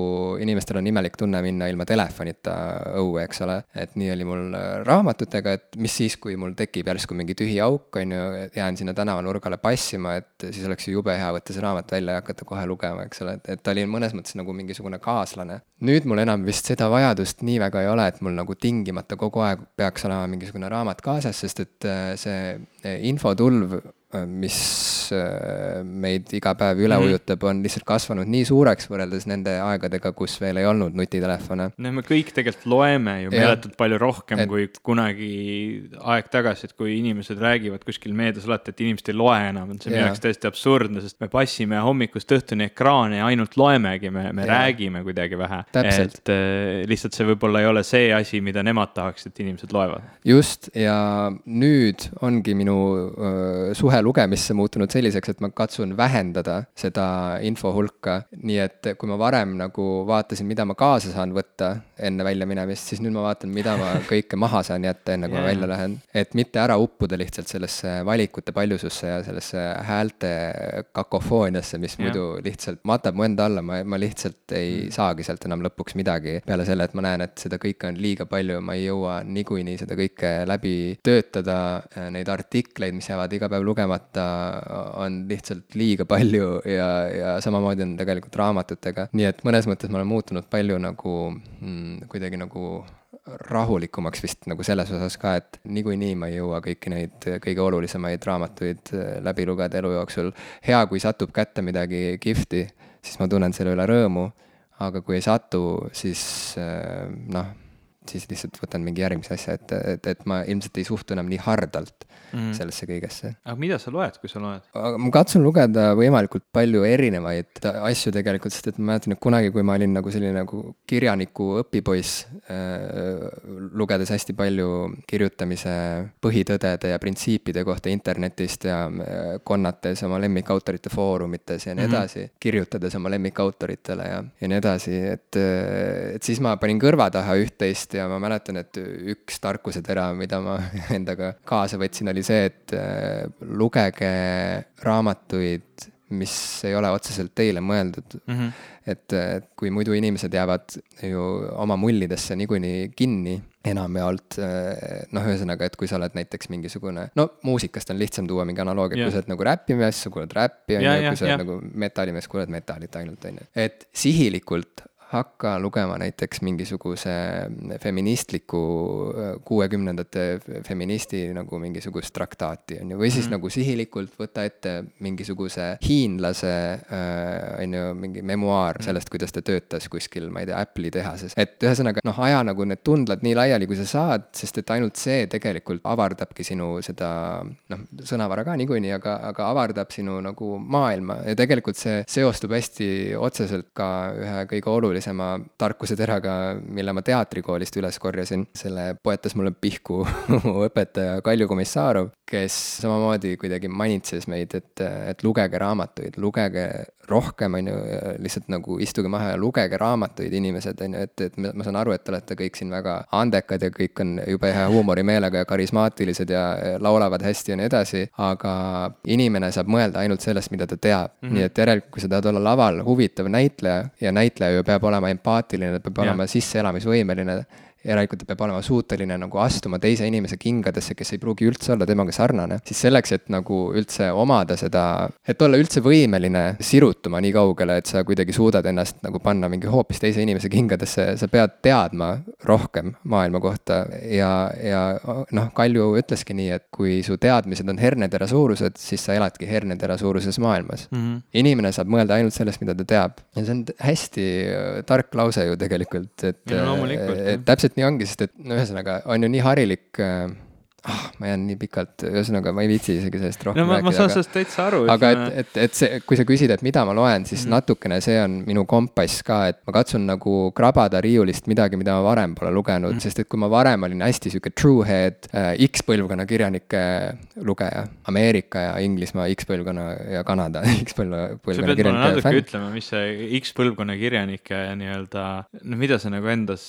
inimestel on imelik tunne minna ilma telefonita õue, eks ole, et nii oli mul äh, raamatutega, et mis siis, kui mul tekib järsku mingi tühi auk, on ju, jään sinna tänavanurgale passima, et siis oleks ju jube hea võtta see raamat välja ja hakata kohe lugema, eks ole et, et ta oli mõnes mõttes nagu mingisugune kaaslane. nüüd mul enam vist seda vajadust nii väga ei ole, et mul nagu tingimata kogu aeg peaks olema mingisugune raamat kaasas, sest et äh, see infotulv Äh, mis äh, meid iga päev üle -hmm. ujutab, on lihtsalt kasvanud nii suureks võrreldes nende aegadega, kus veel ei olnud nutitelefone. no me kõik tegelikult loeme ju meeletult palju rohkem et... kui kunagi aeg tagasi, et kui inimesed räägivad kuskil meedias alati, et inimesed ei loe enam, et see on minu jaoks täiesti absurdne, sest me passime hommikust õhtuni ekraani ja ainult loemegi, me, me ja. räägime kuidagi vähe. et äh, lihtsalt see võib-olla ei ole see asi, mida nemad tahaks, et inimesed loevad. just, ja nüüd ongi minu äh, suhe kohe lugemisse muutunud selliseks, et ma katsun vähendada seda info hulka. nii et kui ma varem nagu vaatasin, mida ma kaasa saan võtta enne väljaminemist, siis nüüd ma vaatan, mida ma [laughs] kõike maha saan jätta, enne kui yeah. ma välja lähen. et mitte ära uppuda lihtsalt sellesse valikute paljususse ja sellesse häälte kakofooniasse, mis yeah. muidu lihtsalt matab mu enda alla, ma, ma lihtsalt ei mm. saagi sealt enam lõpuks midagi. peale selle, et ma näen, et seda kõike on liiga palju, ma ei jõua niikuinii seda kõike läbi töötada, neid artikleid, mis jäävad iga päev lugema lugemata on lihtsalt liiga palju ja, ja samamoodi on tegelikult raamatutega. nii et mõnes mõttes ma olen muutunud palju nagu mm, kuidagi nagu rahulikumaks vist nagu selles osas ka, et niikuinii ma ei jõua kõiki neid kõige olulisemaid raamatuid äh, läbi lugeda elu jooksul. hea, kui satub kätte midagi kihvti, siis ma tunnen selle üle rõõmu, aga kui ei satu, siis äh, noh, siis lihtsalt võtan mingi järgmise asja, et, et, et ma ilmselt ei suhtu enam nii hardalt mm -hmm. sellesse kõigesse. aga mida sa loed, kui sa loed? ma katsun lugeda võimalikult palju erinevaid asju tegelikult, sest et ma mäletan, et kunagi, kui ma olin nagu selline nagu kirjaniku õpipoiss äh,, lugedes hästi palju kirjutamise põhitõdede ja printsiipide kohta internetist ja äh, konnates oma lemmikautorite foorumites ja nii mm -hmm. edasi, kirjutades oma lemmikautoritele ja, ja nii edasi, et, äh, et siis ma panin kõrva taha üht-teist ja ma mäletan, et üks tarkusetera, mida ma [laughs] endaga kaasa võtsin, oli see, et äh, lugege raamatuid, mis ei ole otseselt teile mõeldud mm. -hmm. et, et kui muidu inimesed jäävad ju oma mullidesse niikuinii kinni enamjaolt, äh, noh, ühesõnaga, et kui sa oled näiteks mingisugune, no muusikast on lihtsam tuua mingi analoogia, kui sa oled nagu räpimees, sa kuulad räppi, on ju, kui sa oled nagu metallimees, kuulad metallit ainult, on ju. et sihilikult hakka lugema näiteks mingisuguse feministliku, kuuekümnendate feministi nagu mingisugust traktaati, on ju, või siis mm -hmm. nagu sihilikult võta ette mingisuguse hiinlase, äh, on ju, mingi memuaar mm -hmm. sellest, kuidas ta töötas kuskil, ma ei tea, Apple'i tehases. et ühesõnaga, noh, aja nagu need tundlad nii laiali, kui sa saad, sest et ainult see tegelikult avardabki sinu seda, noh, sõnavara ka niikuinii, aga, aga avardab sinu nagu maailma ja tegelikult see seostub hästi otseselt ka ühe kõige olulisema olulisema tarkuseteraga, mille ma teatrikoolist üles korjasin. selle poetas mulle pihku [laughs] õpetaja Kalju Komissarov, kes samamoodi kuidagi manitses meid, et, et lugege raamatuid, lugege rohkem, on ju, lihtsalt nagu istuge maha ja lugege raamatuid, inimesed, on ju, et, et ma saan aru, et te olete kõik siin väga andekad ja kõik on jube hea huumorimeelega ja karismaatilised ja laulavad hästi ja nii edasi, aga inimene saab mõelda ainult sellest, mida ta teab mm. -hmm. nii et järelikult, kui sa tahad olla laval huvitav näitleja ja näitleja ju peab olema empaatiline, ta peab yeah. olema sisseelamisvõimeline järelikult ta peab olema suuteline nagu astuma teise inimese kingadesse, kes ei pruugi üldse olla temaga sarnane, siis selleks, et nagu üldse omada seda, et olla üldse võimeline sirutuma nii kaugele, et sa kuidagi suudad ennast nagu panna mingi hoopis teise inimese kingadesse, sa pead teadma rohkem maailma kohta ja, ja noh, Kalju ütleski nii, et kui su teadmised on hernetera suurused, siis sa eladki hernetera suuruses maailmas mm. -hmm. inimene saab mõelda ainult sellest, mida ta teab ja see on hästi tark lause ju tegelikult, et, et täpselt nii ongi, sest et no ühesõnaga on ju nii harilik äh, ah, ma jään nii pikalt, ühesõnaga ma ei viitsi isegi sellest rohkem no, ma, rääkida. ma saan sellest täitsa aru. aga et, et, et see, kui sa küsid, et mida ma loen, siis mm. natukene see on minu kompass ka, et ma katsun nagu krabada riiulist midagi, mida ma varem pole lugenud mm., sest et kui ma varem olin hästi sihuke truehead äh, X-põlvkonna kirjanike lugeja, Ameerika ja Inglismaa X-põlvkonna ja Kanada [laughs] X-põlvkonna kirjanike natuke fänn. ütlema, mis see X-põlvkonna kirjanike nii-öelda, no mida see nagu endas,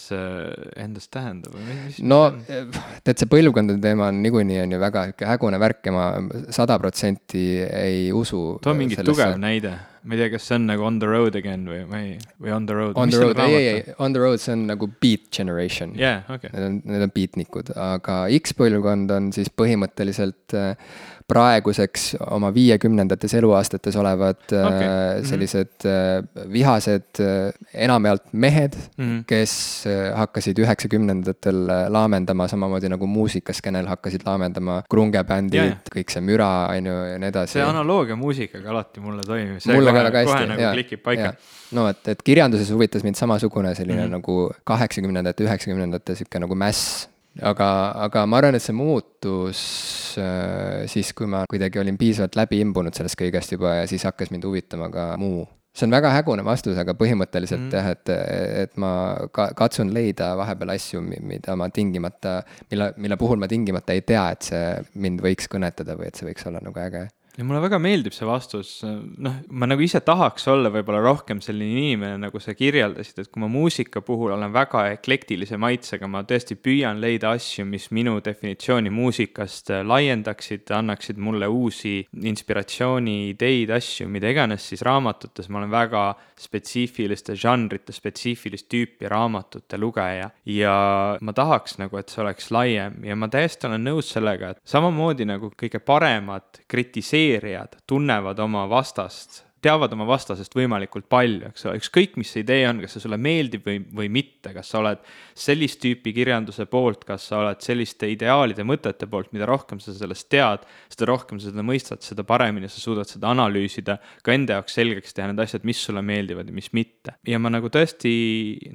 endas tähendab või mis? no tead, see põlvkondade teema on niikuinii on ju väga sihuke hägune värk ja ma sada protsenti ei usu. too mingi sellesse. tugev näide ma ei tea, kas see on nagu On the road again või, või, või On the road. On the road, ei, ei, ei, On the road, see on nagu Beat Generation. jaa, okei. Need on, need on beatnikud, aga X-põlvkond on siis põhimõtteliselt äh, praeguseks oma viiekümnendates eluaastates olevad okay. Okay. äh, sellised äh, vihased äh, enamjaolt mehed mm, Mhm. -hmm. kes äh, hakkasid üheksakümnendatel äh, laamendama, samamoodi nagu muusikaskenel hakkasid laamendama krungebändid jaa. kõik see müra, on ju, ja nii edasi. see analoogia muusikaga alati mulle toimib. mulle ka väga hästi. kohe nagu klikib paika. no et, et kirjanduses huvitas mind samasugune selline mm Mhm. -hmm. nagu kaheksakümnendate, üheksakümnendate sihuke nagu mäss. Aga, aga ma arvan, et see muutus äh, siis, kui ma kuidagi olin piisavalt läbi imbunud sellest kõigest juba ja siis hakkas mind huvitama ka muu see on väga hägune vastus, aga põhimõtteliselt mm. jah, et, et ma ka katsun leida vahepeal asju, mida ma tingimata, mille, mille puhul ma tingimata ei tea, et see mind võiks kõnetada või et see võiks olla nagu äge ja mulle väga meeldib see vastus, noh, ma nagu ise tahaks olla võib-olla rohkem selline inimene, nagu sa kirjeldasid, et kui ma muusika puhul olen väga eklektilise maitsega, ma tõesti püüan leida asju, mis minu definitsiooni muusikast laiendaksid, annaksid mulle uusi inspiratsiooni ideid, asju, mida iganes, siis raamatutes. Ma olen väga spetsiifiliste žanrite, spetsiifilist tüüpi raamatute lugeja. Ja ma tahaks nagu, et see oleks laiem. Ja ma täiesti olen nõus sellega, et samamoodi nagu kõige paremad kritiseerijad tunnevad oma vastast teavad oma vastasest võimalikult palju, eks ole, ükskõik, mis see idee on, kas see sulle meeldib või, või mitte, kas sa oled sellist tüüpi kirjanduse poolt, kas sa oled selliste ideaalide, mõtete poolt, mida rohkem sa sellest tead, seda rohkem sa seda mõistad, seda paremini sa suudad seda analüüsida, ka enda jaoks selgeks teha need asjad, mis sulle meeldivad ja mis mitte. ja ma nagu tõesti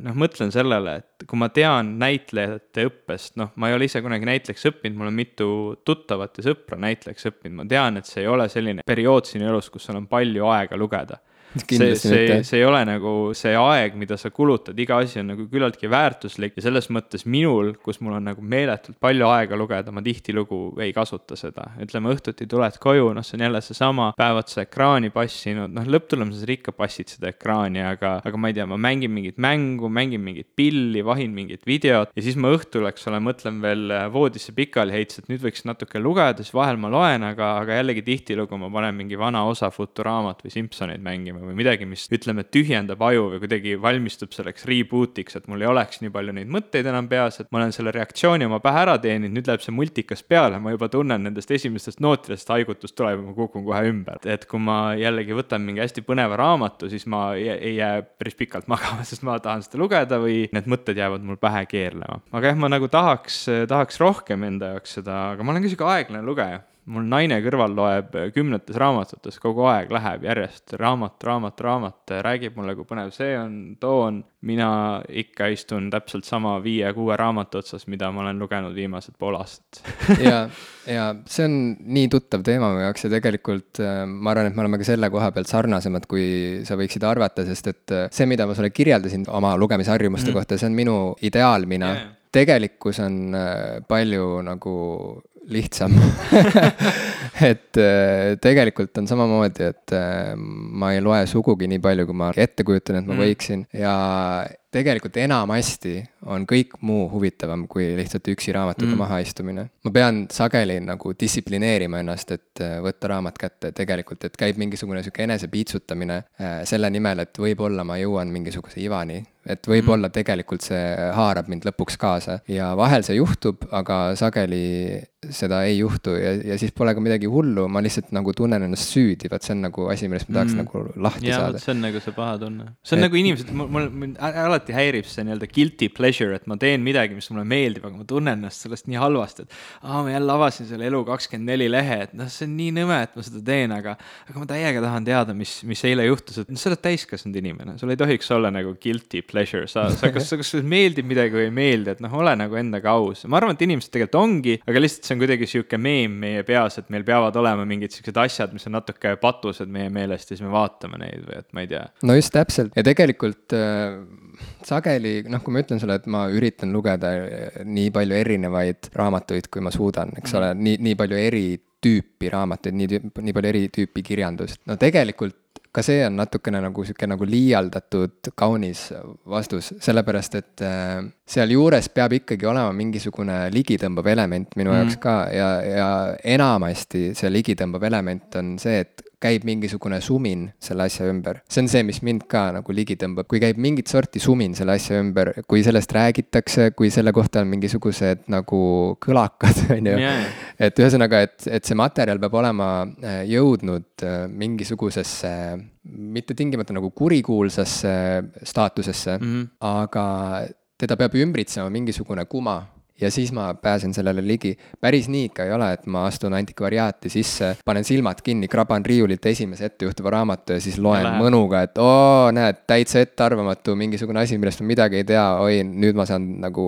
noh, mõtlen sellele, et kui ma tean näitlejate õppest, noh, ma ei ole ise kunagi näitlejaks õppinud, mul on mitu tuttavat ja sõpra näitlejaks õppinud, ma tean, et see ei ole selline periood sinu elus, kus sul on palju aega lugeda [laughs] see, see, see ei ole nagu see aeg, mida sa kulutad, iga asi on nagu küllaltki väärtuslik ja selles mõttes minul, kus mul on nagu meeletult palju aega lugeda, ma tihtilugu ei kasuta seda. ütleme, õhtuti tuled koju, noh, see on jälle seesama, päevad sa ekraani passinud, noh, lõpptulemuses ikka passid seda ekraani, aga, aga ma ei tea, ma mängin mingit mängu, mängin mingit pilli, vahin mingit videot ja siis ma õhtul, eks ole, mõtlen veel voodisse pikali heits, et nüüd võiks natuke lugeda, siis vahel ma loen, aga, aga jällegi tihtilugu ma panen mingi vana osa Futuraamat või Simsoneid mängima või midagi, mis ütleme, tühjendab aju või kuidagi valmistub selleks reboot'iks, et mul ei oleks nii palju neid mõtteid enam peas, et ma olen selle reaktsiooni oma pähe ära teeninud, nüüd läheb see multikas peale, ma juba tunnen nendest esimestest nootidest haigutust tuleb ja ma kukun kohe ümber. et kui ma jällegi võtan mingi hästi põneva raamatu, siis ma ei, jää päris pikalt magama, [laughs] sest ma tahan seda lugeda või need mõtted jäävad mul pähe keerlema. aga jah, ma nagu tahaks, tahaks rohkem enda jaoks seda, aga ma olen ka sihuke aeglane lugeja mul naine kõrval loeb kümnetes raamatutes, kogu aeg läheb järjest raamat, raamat, raamat, räägib mulle, kui põnev see on, too on. mina ikka istun täpselt sama viie-kuue raamatu otsas, mida ma olen lugenud viimased pool aastat [laughs] ja, [laughs] ja see on nii tuttav teema mu jaoks ja tegelikult äh, ma arvan, et me oleme ka selle koha pealt sarnasemad, kui sa võiksid arvata, sest et see, mida ma sulle kirjeldasin oma lugemisharjumuste mm. kohta, see on minu ideaalmina Yeah. tegelikkus on palju nagu lihtsam [laughs] et äh, tegelikult on samamoodi, et äh, ma ei loe sugugi nii palju, kui ma ette kujutan, et ma Mm. võiksin ja tegelikult enamasti on kõik muu huvitavam kui lihtsalt üksi raamatute Mm. mm. mahaistumine. ma pean sageli nagu distsiplineerima ennast, et äh, võtta raamat kätte tegelikult, et käib mingisugune sihuke enesepiitsutamine äh, selle nimel, et võib-olla ma jõuan mingisuguse ivani. et võib-olla mm. tegelikult see haarab mind lõpuks kaasa ja vahel see juhtub, aga sageli seda ei juhtu ja, ja siis pole ka midagi hullu, ma lihtsalt nagu tunnen ennast süüdi, vot see on nagu asi, millest ma tahaks Mm. nagu lahti jaa, saada see on nagu see paha tunne. see on Et- nagu inimesed, mul, mul, ä- alati häirib see nii-öelda guilty pleasure, et ma teen midagi, mis mulle meeldib, aga ma tunnen ennast sellest nii halvasti, et aa, ma jälle avasin selle Elu24 lehe, et noh, see on nii nõme, et ma seda teen, aga aga ma täiega tahan teada, mis, mis eile juhtus, et sa oled täiskasvanud inimene, sul ei tohiks olla nagu guilty pleasure, sa, sa kas, kas sulle meeldib midagi või ei meeldi, et noh, ole nagu endaga aus. ma arvan, et inimesed tegelikult ongi, aga lihtsalt see on kuidagi sihuke meem meie peas, et meil peavad olema mingid siuksed asjad, mis on natuke patused meie meelest ja siis me vaatame neid või et ma ei tea. no just täpselt ja tegelikult äh, sageli noh, kui ma ütlen sulle, et ma üritan lugeda äh, nii palju erinevaid raamatuid, kui ma suudan, eks ole, nii, nii palju eri tüüpi raamatuid, nii, nii palju eri tüüpi kirjandust, no tegelikult ka see on natukene nagu sihuke nagu liialdatud kaunis vastus, sellepärast et äh, sealjuures peab ikkagi olema mingisugune ligitõmbav element minu mm. jaoks ka ja, ja enamasti see ligitõmbav element on see, et käib mingisugune sumin selle asja ümber. see on see, mis mind ka nagu ligi tõmbab, kui käib mingit sorti sumin selle asja ümber, kui sellest räägitakse, kui selle kohta on mingisugused nagu kõlakad, [laughs] on ju. et ühesõnaga, et, et see materjal peab olema äh, jõudnud äh, mingisugusesse mitte tingimata nagu kurikuulsasse staatusesse mm, -hmm. aga teda peab ümbritsema mingisugune kuma ja siis ma pääsen sellele ligi. päris nii ikka ei ole, et ma astun antikvariaati sisse, panen silmad kinni, kraban riiulilt esimese ettejuhtuva raamatu ja siis loen ja mõnuga, et oo, näed, täitsa ettearvamatu mingisugune asi, millest ma midagi ei tea, oi, nüüd ma saan nagu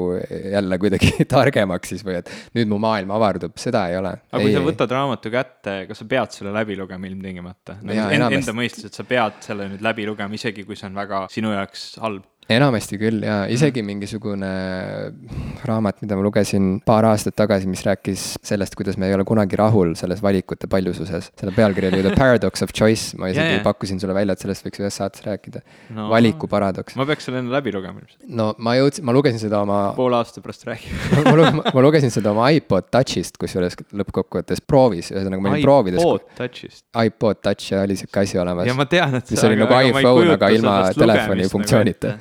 jälle kuidagi [laughs] targemaks siis või et nüüd mu maailm avardub, seda ei ole. aga ei, kui sa võtad raamatu kätte, kas sa pead selle läbi lugema ilmtingimata nagu? Enda mõistes, et sa pead selle nüüd läbi lugema, isegi kui see on väga sinu jaoks halb enamasti küll ja isegi mhm. mingisugune raamat, mida ma lugesin paar aastat tagasi, mis rääkis sellest, kuidas me ei ole kunagi rahul selles valikute paljususes. selle pealkiri oli The Paradox of Choice, ma isegi yeah, yeah. pakkusin sulle välja, et sellest võiks ühes saates rääkida no,. valiku paradoks. ma peaks selle enne läbi lugema no ma jõudsin, ma lugesin seda oma. poole aasta pärast räägime [laughs] ma, ma lugesin seda oma iPod Touchist, kusjuures lõppkokkuvõttes proovis, ühesõnaga ma olin proovides. iPod Touchist. iPod Touch ja oli sihuke asi olemas. ja ma tean, et. mis oli nagu iPhone, aga ilma telefoni nagu funktsioonita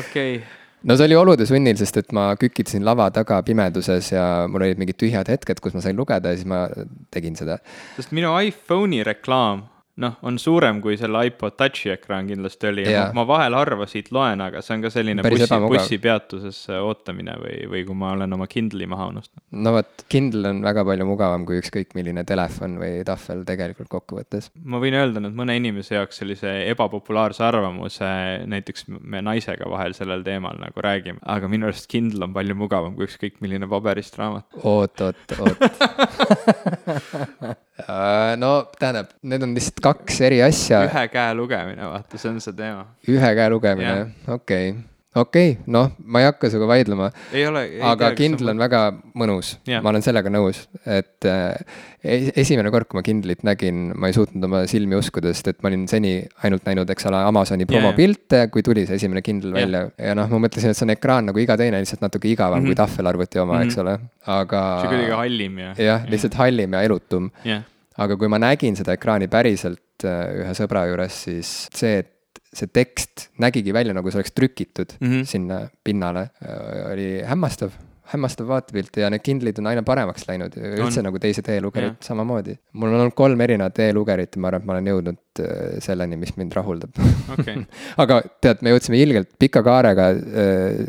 okei [laughs] no see oli olude sunnil, sest et ma kükitasin lava taga pimeduses ja mul olid mingid tühjad hetked, kus ma sain lugeda ja siis ma tegin seda. sest minu iPhone'i reklaam noh, on suurem kui selle iPod Touchi ekraan kindlasti oli ja ma, ma vahel harva siit loen, aga see on ka selline Päris bussi, bussipeatuses ootamine või, või kui ma olen oma Kindle'i maha unustanud. no vot, Kindle on väga palju mugavam kui ükskõik milline telefon või tahvel tegelikult kokkuvõttes. ma võin öelda nüüd mõne inimese jaoks sellise ebapopulaarse arvamuse, näiteks me naisega vahel sellel teemal nagu räägime, aga minu arust Kindle on palju mugavam kui ükskõik milline paberist raamat. oot, oot, oot [laughs] Äh, no tähendab, need on lihtsalt kaks eri asja. ühe käe lugemine, vaata, see on see teema. ühe käe lugemine, okei okay okei okay,, noh, ma ei hakka sinuga vaidlema. aga Kindle on väga mõnus ma olen sellega nõus, et äh, esimene kord, kui ma Kindlit nägin, ma ei suutnud oma silmi uskuda, sest et ma olin seni ainult näinud, eks ole, Amazoni promopilte kui tuli see esimene Kindle yeah. välja ja noh, ma mõtlesin, et see on ekraan nagu iga teine, lihtsalt natuke igavam mm -hmm. kui tahvelarvuti oma mm, -hmm. eks ole, aga. see kuidagi hallim ja. jah, lihtsalt hallim ja elutum yeah. Aga kui ma nägin seda ekraani päriselt äh, ühe sõbra juures, siis see, et see tekst nägigi välja, nagu see oleks trükitud mm -hmm. sinna pinnale, oli hämmastav hämmastav vaatepilt ja need Kindlid on aina paremaks läinud, üldse on. nagu teised e-lugerid samamoodi. mul on olnud kolm erinevat e-lugerit ja ma arvan, et ma olen jõudnud äh, selleni, mis mind rahuldab okay. [laughs] aga tead, me jõudsime ilgelt pika kaarega äh,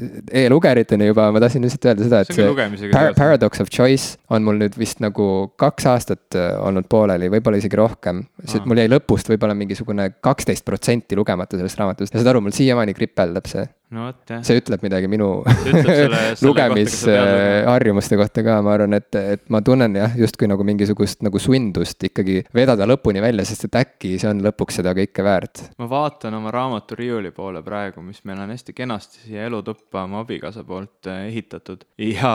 e-lugeriteni juba, ma tahtsin lihtsalt öelda seda, et see par Paradox of Choice on mul nüüd vist nagu kaks aastat äh, olnud pooleli, võib-olla isegi rohkem. sest mul jäi lõpust võib-olla mingisugune kaksteist protsenti lugemata sellest raamatust ja saad aru, mul siiamaani kripeldab see no vot jah. see ütleb midagi minu [laughs] [laughs] lugemisharjumuste kohta ka, ma arvan, et, et ma tunnen jah, justkui nagu mingisugust nagu sundust ikkagi vedada lõpuni välja, sest et äkki see on lõpuks seda kõike väärt. ma vaatan oma raamaturiiuli poole praegu, mis meil on hästi kenasti siia elutuppa oma abikaasa poolt eh, ehitatud ja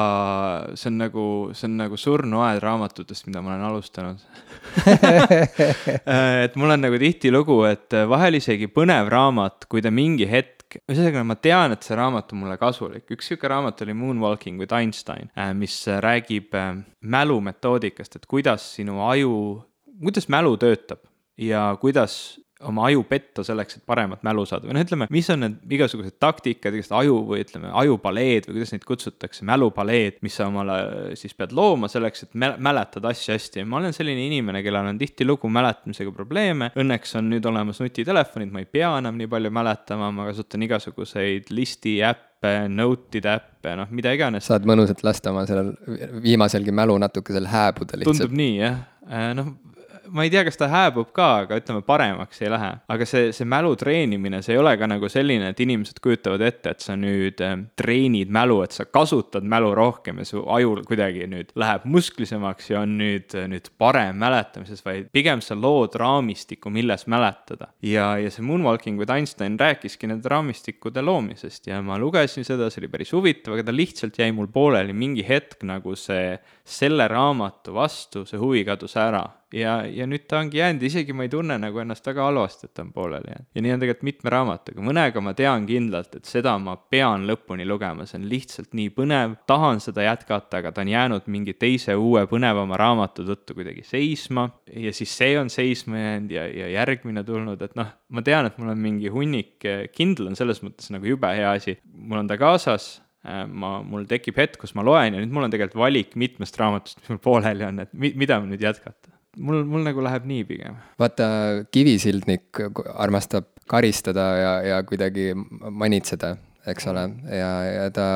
see on nagu, see on nagu surnuaed raamatutest, mida ma olen alustanud eh, [laughs] et mul on nagu tihtilugu, et vahel isegi põnev raamat, kui ta mingi hetk hetk, ühesõnaga ma tean, et see raamat on mulle kasulik, üks sihuke raamat oli Moonwalking with Einstein, äh, mis räägib äh, mälumetoodikast, et kuidas sinu aju, kuidas mälu töötab ja kuidas oma aju petta selleks, et paremat mälu saada või noh, ütleme, mis on need igasugused taktikad, igasugused aju või ütleme, ajupaleed või kuidas neid kutsutakse, mälupaleed, mis sa omale siis pead looma selleks, et mäletada asju hästi ja ma olen selline inimene, kellel on tihtilugu mäletamisega probleeme. Õnneks on nüüd olemas nutitelefonid, ma ei pea enam nii palju mäletama, ma kasutan igasuguseid listi äppe, note'ide äppe, noh, mida iganes. saad mõnusalt lasta oma sellel viimaselgi mälu natukesel hääbuda lihtsalt. tundub nii, jah. Äh, noh, ma ei tea, kas ta hääbub ka, aga ütleme, paremaks ei lähe. aga see, see mälu treenimine, see ei ole ka nagu selline, et inimesed kujutavad ette, et sa nüüd äh, treenid mälu, et sa kasutad mälu rohkem ja su ajul kuidagi nüüd läheb musklisemaks ja on nüüd, nüüd parem mäletamises, vaid pigem sa lood raamistiku, milles mäletada. ja, ja see Moonwalking with Einstein rääkiski nende raamistikude loomisest ja ma lugesin seda, see oli päris huvitav, aga ta lihtsalt jäi mul pooleli mingi hetk nagu see, selle raamatu vastu see huvi kadus ära ja, ja nüüd ta ongi jäänud, isegi ma ei tunne nagu ennast väga halvasti, et ta on pooleli jäänud. ja nii on tegelikult mitme raamatuga, mõnega ma tean kindlalt, et seda ma pean lõpuni lugema, see on lihtsalt nii põnev, tahan seda jätkata, aga ta on jäänud mingi teise uue põnevama raamatu tõttu kuidagi seisma. Ja siis see on seisma jäänud ja, ja järgmine tulnud, et noh, ma tean, et mul on mingi hunnik, Kindle on selles mõttes nagu jube hea asi, mul on ta kaasas Äh, ma, mul tekib hetk, kus ma loen ja nüüd mul on tegelikult valik mitmest raamatust, mis mul pooleli on, et mi-, mida nüüd jätkata. Mul, mul nagu läheb nii pigem. vaata, Kivisildnik armastab karistada ja, ja kuidagi manitseda eks ole, ja, ja ta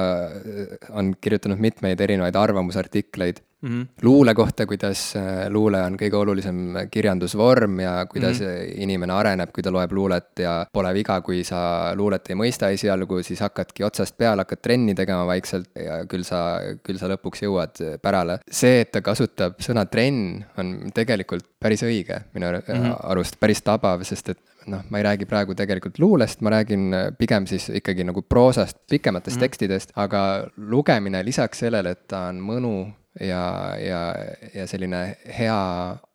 on kirjutanud mitmeid erinevaid arvamusartikleid mm -hmm. luule kohta, kuidas äh, luule on kõige olulisem kirjandusvorm ja kuidas mm -hmm. inimene areneb, kui ta loeb luulet ja pole viga, kui sa luulet ei mõista esialgu, siis hakkadki otsast peale, hakkad trenni tegema vaikselt ja küll sa, küll sa lõpuks jõuad pärale. see, et ta kasutab sõna trenn, on tegelikult päris õige minu mm -hmm. arust, päris tabav, sest et noh, ma ei räägi praegu tegelikult luulest, ma räägin äh, pigem siis ikkagi nagu proosast, pikematest mm -hmm. tekstidest, aga lugemine lisaks sellele, et ta on mõnu ja, ja, ja selline hea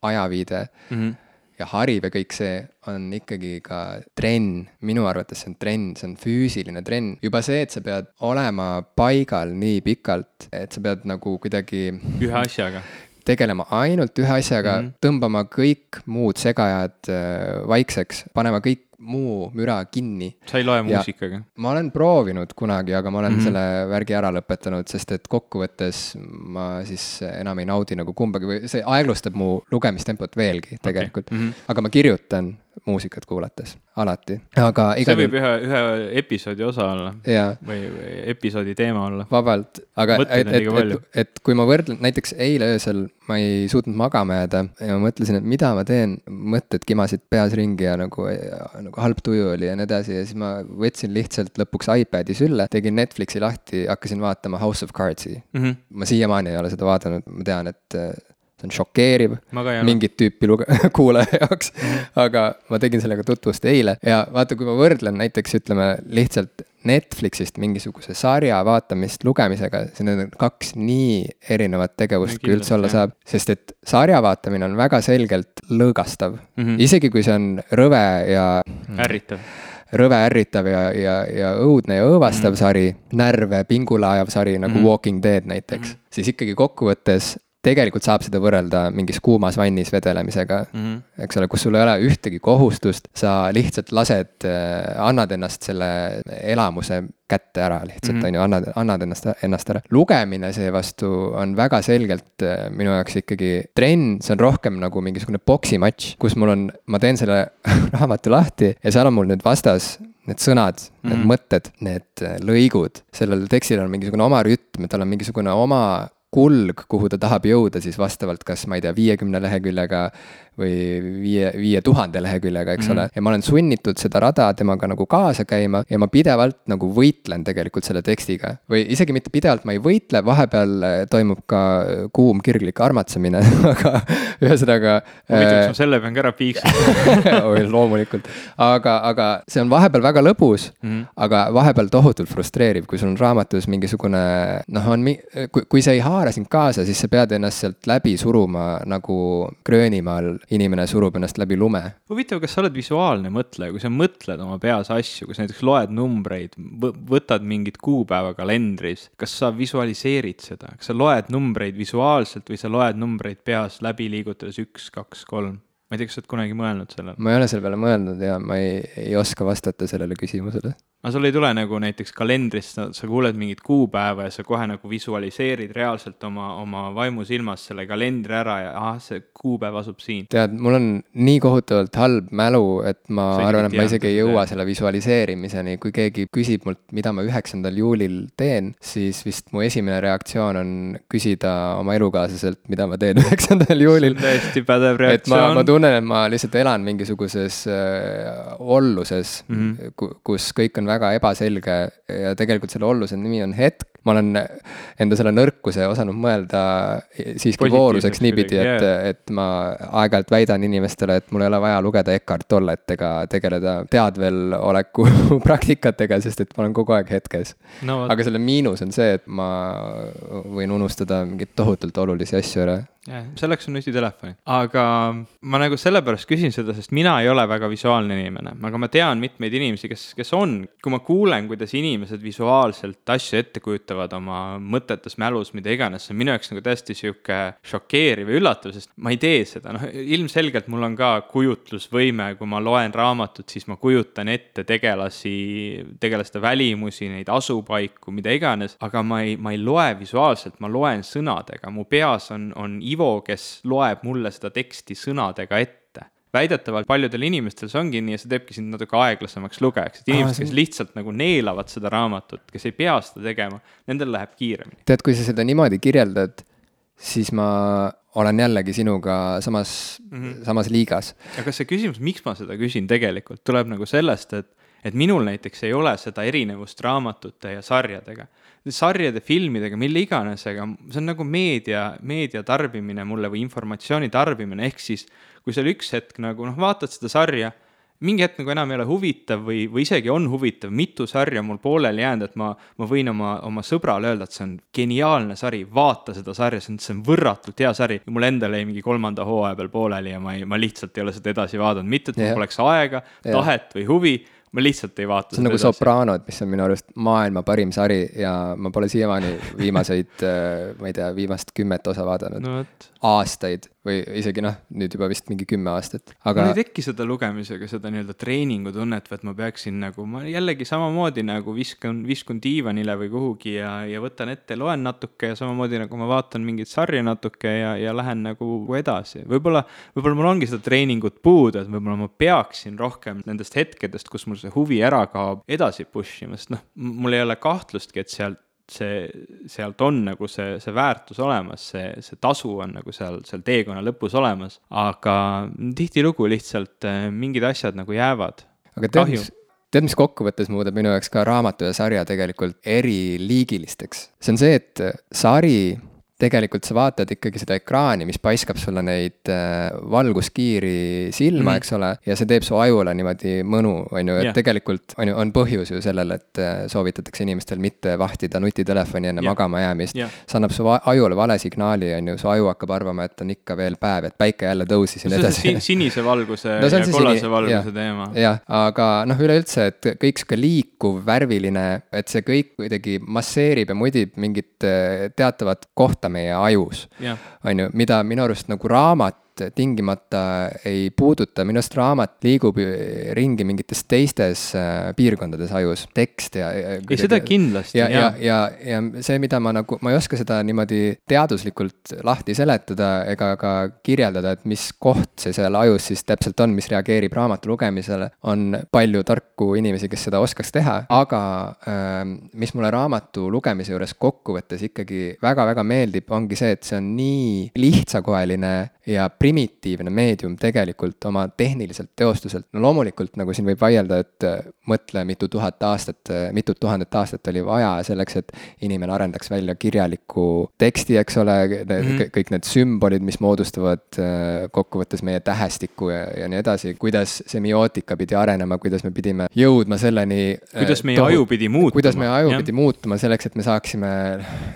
ajaviide mm. -hmm ja hariv ja kõik see on ikkagi ka trenn, minu arvates see on trenn, see on füüsiline trenn. juba see, et sa pead olema paigal nii pikalt, et sa pead nagu kuidagi. ühe asjaga tegelema ainult ühe asjaga mm, -hmm. tõmbama kõik muud segajad äh, vaikseks, panema kõik muu müra kinni. sa ei loe muusikaga? ma olen proovinud kunagi, aga ma olen mm -hmm. selle värgi ära lõpetanud, sest et kokkuvõttes ma siis enam ei naudi nagu kumbagi või see aeglustab mu lugemistempot veelgi tegelikult okay.. Mm -hmm. aga ma kirjutan muusikat kuulates, alati, aga igal see võib ühe, ühe episoodi osa olla. või, või episoodi teema olla. vabalt, aga et, et, et, et kui ma võrdlen, näiteks eile öösel ma ei suutnud magama jääda ja ma mõtlesin, et mida ma teen, mõtted kimasid peas ringi ja nagu, nagu halb tuju oli ja nii edasi ja siis ma võtsin lihtsalt lõpuks iPad'i sülle, tegin Netflixi lahti, hakkasin vaatama House of Cards'i mm. -hmm. ma siiamaani ei ole seda vaadanud, ma tean, et see on šokeeriv mingit tüüpi luge-, [laughs] kuulaja jaoks, aga ma tegin sellega tutvust eile. Ja vaata, kui ma võrdlen näiteks ütleme lihtsalt Netflixist mingisuguse sarja vaatamist lugemisega, siis need on kaks nii erinevat tegevust, kui üldse olla saab, sest et sarja vaatamine on väga selgelt lõõgastav. Mm, -hmm. isegi kui see on rõve ja ärritav. rõve ärritav ja, ja, ja õudne ja õõvastav mm sari, närve pingule ajav sari nagu mm. Walking Dead näiteks mm, siis ikkagi kokkuvõttes tegelikult saab seda võrrelda mingis kuumas vannis vedelemisega mm, -hmm. eks ole, kus sul ei ole ühtegi kohustust, sa lihtsalt lased, äh, annad ennast selle elamuse kätte ära lihtsalt mm, -hmm. on ju, annad, annad ennast, ennast ära. lugemine seevastu on väga selgelt äh, minu jaoks ikkagi trenn, see on rohkem nagu mingisugune poksimatš, kus mul on, ma teen selle [laughs] raamatu lahti ja seal on mul nüüd vastas need sõnad mm, -hmm. need mhm. mõtted, need äh, lõigud, sellel tekstil on mingisugune oma rütm, tal on mingisugune oma kulg, kuhu ta tahab jõuda siis vastavalt, kas ma ei tea, viiekümne leheküljega või viie, viie tuhande leheküljega, eks mm -hmm. ole. ja ma olen sunnitud seda rada temaga nagu kaasa käima ja ma pidevalt nagu võitlen tegelikult selle tekstiga. või isegi mitte pidevalt ma ei võitle, vahepeal äh, toimub ka äh, kuum kirglik armatsemine [laughs] aga ühesõnaga. huvitav, kas ma äh, selle pean ka ära piiksima [laughs] loomulikult, aga, aga see on vahepeal väga lõbus mm, -hmm. aga vahepeal tohutult frustreeriv, kui sul on raamatus mingisugune noh, on mi-, kui, kui see ei haara sind kaasa, siis sa pead ennast sealt läbi suruma nagu Gröönimaal inimene surub ennast läbi lume. huvitav, kas sa oled visuaalne mõtleja, kui sa mõtled oma peas asju, kas näiteks loed numbreid, võtad mingit kuupäeva kalendris, kas sa visualiseerid seda, kas sa loed numbreid visuaalselt või sa loed numbreid peas läbi liigutades üks, kaks, kolm? ma ei tea, kas sa oled kunagi mõelnud sellele? ma ei ole selle peale mõelnud ja ma ei, ei oska vastata sellele küsimusele aga sul ei tule nagu näiteks kalendrist, sa kuuled mingit kuupäeva ja sa kohe nagu visualiseerid reaalselt oma, oma vaimusilmas selle kalendri ära ja ahah, see kuupäev asub siin. tead, mul on nii kohutavalt halb mälu, et ma sa arvan, et ma isegi ei jõua selle visualiseerimiseni, kui keegi küsib mult, mida ma üheksandal juulil teen, siis vist mu esimene reaktsioon on küsida oma elukaaslaselt, mida ma teen [laughs] üheksandal juulil. täiesti pädev reaktsioon. ma tunnen, et ma lihtsalt elan mingisuguses äh, olluses mm, -hmm. kus kõik on väga ebaselge ja tegelikult selle olluse nimi on hetk. ma olen enda selle nõrkuse osanud mõelda siiski vooruseks niipidi, et yeah., et ma aeg-ajalt väidan inimestele, et mul ei ole vaja lugeda Eckart Tollet ega tegeleda teadveloleku [laughs] praktikatega, sest et ma olen kogu aeg hetkes no,. aga selle miinus on see, et ma võin unustada mingeid tohutult olulisi asju ära jah, selleks on nutitelefoni, aga ma nagu sellepärast küsin seda, sest mina ei ole väga visuaalne inimene, aga ma tean mitmeid inimesi, kes, kes on. kui ma kuulen, kuidas inimesed visuaalselt asju ette kujutavad oma mõtetes mälus, mida iganes, see on minu jaoks nagu täiesti sihuke šokeeriv ja üllatav, sest ma ei tee seda, noh ilmselgelt mul on ka kujutlusvõime, kui ma loen raamatut, siis ma kujutan ette tegelasi, tegelaste välimusi, neid asupaiku, mida iganes, aga ma ei, ma ei loe visuaalselt, ma loen sõnadega, mu peas on, on Ivo, kes loeb mulle seda teksti sõnadega ette väidetavalt paljudel inimestel see ongi nii ja see teebki sind natuke aeglasemaks lugejaks, et inimesed, kes lihtsalt nagu neelavad seda raamatut, kes ei pea seda tegema, nendel läheb kiiremini. tead, kui sa seda niimoodi kirjeldad, siis ma olen jällegi sinuga samas mm, -hmm. samas liigas. aga see küsimus, miks ma seda küsin tegelikult, tuleb nagu sellest, et et minul näiteks ei ole seda erinevust raamatute ja sarjadega. Sarjade, filmidega, mille iganesega, see on nagu meedia, meedia tarbimine mulle või informatsiooni tarbimine, ehk siis kui seal üks hetk nagu noh, vaatad seda sarja, mingi hetk nagu enam ei ole huvitav või, või isegi on huvitav, mitu sarja mul pooleli jäänud, et ma, ma võin oma, oma sõbrale öelda, et see on geniaalne sari, vaata seda sarja, see on, see on võrratult hea sari. mul endal jäi mingi kolmanda hooaja peal pooleli ja ma ei, ma lihtsalt ei ole seda edasi vaadanud, mitte et mul poleks aega, tahet või huvi ma lihtsalt ei vaata. see on nagu edasi. Sopranod, mis on minu arust maailma parim sari ja ma pole siiamaani viimaseid, [laughs] äh, ma ei tea, viimast kümmet osa vaadanud no,. aastaid või isegi noh, nüüd juba vist mingi kümme aastat, aga. mul ei teki seda lugemisega seda nii-öelda treeningutunnet et ma peaksin nagu, ma jällegi samamoodi nagu viskan, viskun diivanile või kuhugi ja, ja võtan ette, loen natuke ja samamoodi nagu ma vaatan mingit sarja natuke ja, ja lähen nagu edasi. võib-olla, võib-olla mul ongi seda treeningut puudu, et võib-olla ma peaksin rohkem nendest hetkedest, kus mul see huvi ära kaob, edasi push ima, sest noh, mul ei ole kahtlustki, et sealt see, sealt on nagu see, see väärtus olemas, see, see tasu on nagu seal, seal teekonna lõpus olemas, aga tihtilugu lihtsalt äh, mingid asjad nagu jäävad. aga tead, mis, tead, mis kokkuvõttes muudab minu jaoks ka raamatu ja sarja tegelikult eriliigilisteks? see on see, et sari tegelikult sa vaatad ikkagi seda ekraani, mis paiskab sulle neid äh, valguskiiri silma mm, -hmm. eks ole, ja see teeb su ajule niimoodi mõnu, on ju, et yeah. tegelikult on ju, on põhjus ju sellel, et äh, soovitatakse inimestel mitte vahtida nutitelefoni enne yeah. magama jäämist yeah.. see annab su ajule vale signaali, on ju, su aju hakkab arvama, et on ikka veel päev, et päike jälle tõusis ja nii edasi. sinise valguse no, ja kollase sini, valguse ja, teema. jah, aga noh, üleüldse, et kõik sihuke liikuv, värviline, et see kõik kuidagi masseerib ja mudib mingit äh, teatavat kohta meie ajus. on ju, mida minu arust nagu raamat tingimata ei puuduta, minu arust raamat liigub ringi mingites teistes äh, piirkondades ajus, tekst ja. ei, seda kindlasti. ja, ja, ja, ja see, mida ma nagu, ma ei oska seda niimoodi teaduslikult lahti seletada ega ka kirjeldada, et mis koht see seal ajus siis täpselt on, mis reageerib raamatu lugemisele. on palju tarku inimesi, kes seda oskaks teha, aga äh, mis mulle raamatu lugemise juures kokkuvõttes ikkagi väga-väga meeldib, ongi see, et see on nii lihtsakoeline ja primitiivne meedium tegelikult oma tehniliselt teostuselt, no loomulikult nagu siin võib vaielda, et äh, mõtle, mitu tuhat aastat, äh, mitut tuhandet aastat oli vaja selleks, et inimene arendaks välja kirjaliku teksti, eks ole, mm -hmm. kõik need sümbolid, mis moodustavad äh, kokkuvõttes meie tähestikku ja, ja nii edasi, kuidas semiootika pidi arenema, kuidas me pidime jõudma selleni. kuidas meie tohu, aju pidi muutuma. kuidas meie aju ja. pidi muutuma selleks, et me saaksime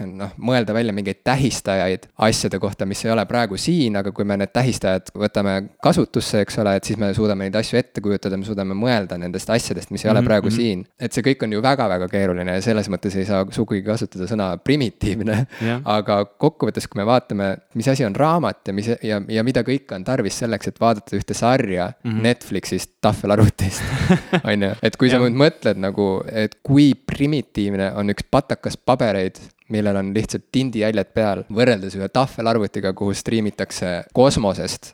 noh, mõelda välja mingeid tähistajaid asjade kohta, mis ei ole praegu siin, aga kui kui me need tähistajad võtame kasutusse, eks ole, et siis me suudame neid asju ette kujutada, me suudame mõelda nendest asjadest, mis ei ole mhm, praegu mm -hmm. siin. et see kõik on ju väga-väga keeruline ja selles mõttes ei saa sugugi kasutada sõna primitiivne yeah.. aga kokkuvõttes, kui me vaatame, mis asi on raamat ja mis ja, ja mida kõike on tarvis selleks, et vaadata ühte sarja mm -hmm. Netflixist tahvelarvutist [laughs] on ju, et kui sa nüüd mõtled nagu, et kui primitiivne on üks patakas pabereid millel on lihtsalt tindijäljed peal, võrreldes ühe tahvelarvutiga, kuhu striimitakse kosmosest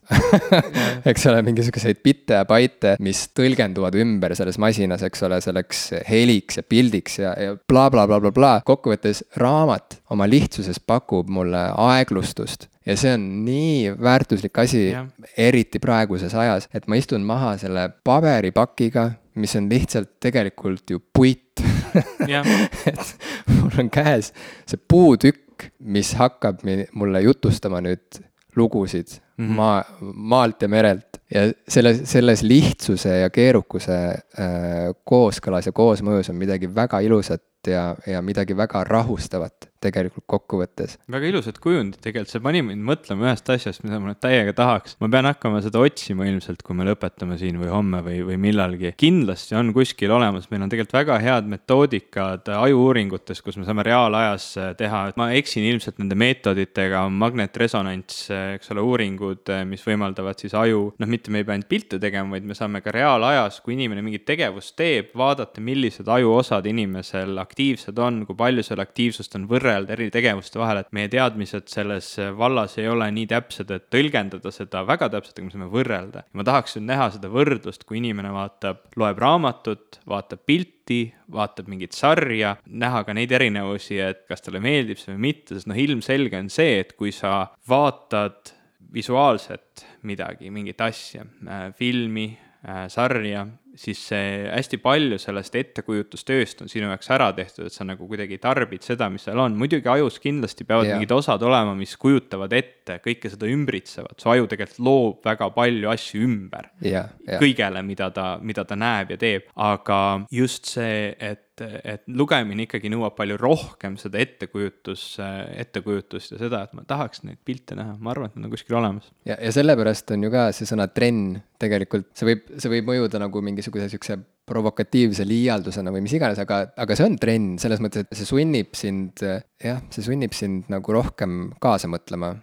[laughs] eks ole, mingisuguseid bitte ja baite, mis tõlgenduvad ümber selles masinas, eks ole, selleks heliks ja pildiks ja, ja blablabla bla, bla, bla. kokkuvõttes raamat oma lihtsuses pakub mulle aeglustust ja see on nii väärtuslik asi, eriti praeguses ajas, et ma istun maha selle paberipakiga, mis on lihtsalt tegelikult ju puit [laughs] et mul on käes see puutükk, mis hakkab mulle jutustama nüüd lugusid mm -hmm. maa, maalt ja merelt. ja selles, selles lihtsuse ja keerukuse äh, kooskõlas ja koosmõjus on midagi väga ilusat ja, ja midagi väga rahustavat tegelikult kokkuvõttes. väga ilusad kujundid tegelikult, see pani mind mõtlema ühest asjast, mida ma nüüd täiega tahaks. ma pean hakkama seda otsima ilmselt, kui me lõpetame siin või homme või, või millalgi. kindlasti on kuskil olemas, meil on tegelikult väga head metoodikad ajuuuringutes, kus me saame reaalajas teha, et ma eksin ilmselt nende meetoditega, magnetresonants, eks ole, uuringud, mis võimaldavad siis aju, noh, mitte me ei pea ainult pilte tegema, vaid me saame ka reaalajas, kui inimene mingit tegevust teeb, vaadata, millised ajuosad inimesel aktiivsed on, kui palju seal aktiivsust on võrrelda eri tegevuste vahel, et meie teadmised selles vallas ei ole nii täpsed, et tõlgendada seda väga täpselt, aga me saame võrrelda. ma tahaks nüüd näha seda võrdlust, kui inimene vaatab, loeb raamatut, vaatab pilti, vaatab mingit sarja, näha ka neid erinevusi, et kas talle meeldib see või mitte, sest noh, ilmselge on see, et kui sa vaatad visuaalset midagi, mingit asja, äh, filmi, äh, sarja, siis see hästi palju sellest ettekujutustööst on sinu jaoks ära tehtud, et sa nagu kuidagi tarbid seda, mis seal on. muidugi ajus kindlasti peavad yeah. mingid osad olema, mis kujutavad ette kõike seda ümbritsevat, su aju tegelikult loob väga palju asju ümber yeah,. Yeah. kõigele, mida ta, mida ta näeb ja teeb, aga just see, et et lugemine ikkagi nõuab palju rohkem seda ettekujutus, ettekujutust ja seda, et ma tahaks neid pilte näha, ma arvan, et nad on kuskil olemas. ja, ja sellepärast on ju ka see sõna trenn tegelikult, see võib, see võib mõjuda nagu mingisuguse siukse provokatiivse liialdusena või mis iganes, aga, aga see on trenn selles mõttes, et see sunnib sind, jah, see sunnib sind nagu rohkem kaasa mõtlema.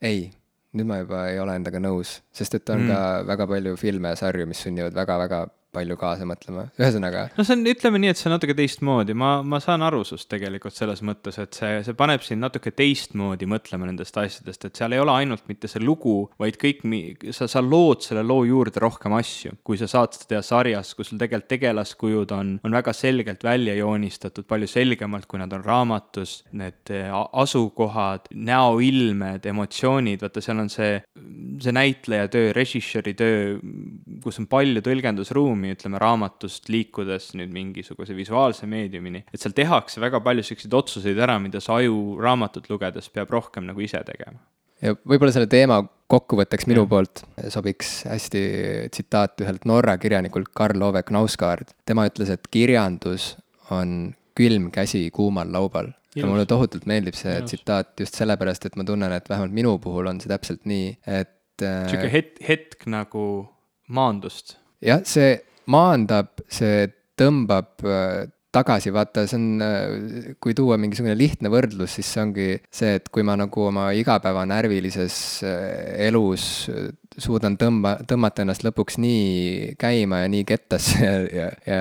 ei, nüüd ma juba ei ole endaga nõus, sest et on mm. ka väga palju filme ja sarju, mis sunnivad väga-väga palju kaasa mõtlema, ühesõnaga. no see on, ütleme nii, et see on natuke teistmoodi, ma, ma saan aru sust tegelikult selles mõttes, et see, see paneb sind natuke teistmoodi mõtlema nendest asjadest, et seal ei ole ainult mitte see lugu, vaid kõik, sa, sa lood selle loo juurde rohkem asju, kui sa saad seda teha sarjas, kus sul tegelikult tegelaskujud on, on väga selgelt välja joonistatud, palju selgemalt, kui nad on raamatus, need eh, asukohad, näoilmed, emotsioonid, vaata, seal on see, see näitleja töö, režissööri töö, kus on palju tõlgendusruumi, ruumi, ütleme raamatust liikudes nüüd mingisuguse visuaalse meediumini, et seal tehakse väga palju selliseid otsuseid ära, mida sa aju raamatut lugedes peab rohkem nagu ise tegema. ja võib-olla selle teema kokkuvõtteks minu ja. poolt sobiks hästi tsitaat ühelt Norra kirjanikult Karl Ove Knausgaard. tema ütles, et kirjandus on külm käsi kuumal laubal. ja mulle tohutult meeldib see tsitaat just sellepärast, et ma tunnen, et vähemalt minu puhul on see täpselt nii, et. sihuke hetk, hetk nagu maandust. jah, see maandab, see tõmbab äh, tagasi, vaata, see on, äh, kui tuua mingisugune lihtne võrdlus, siis see ongi see, et kui ma nagu oma igapäevanärvilises äh, elus suudan tõmba, tõmmata ennast lõpuks nii käima ja nii kettasse [laughs] ja, ja, ja,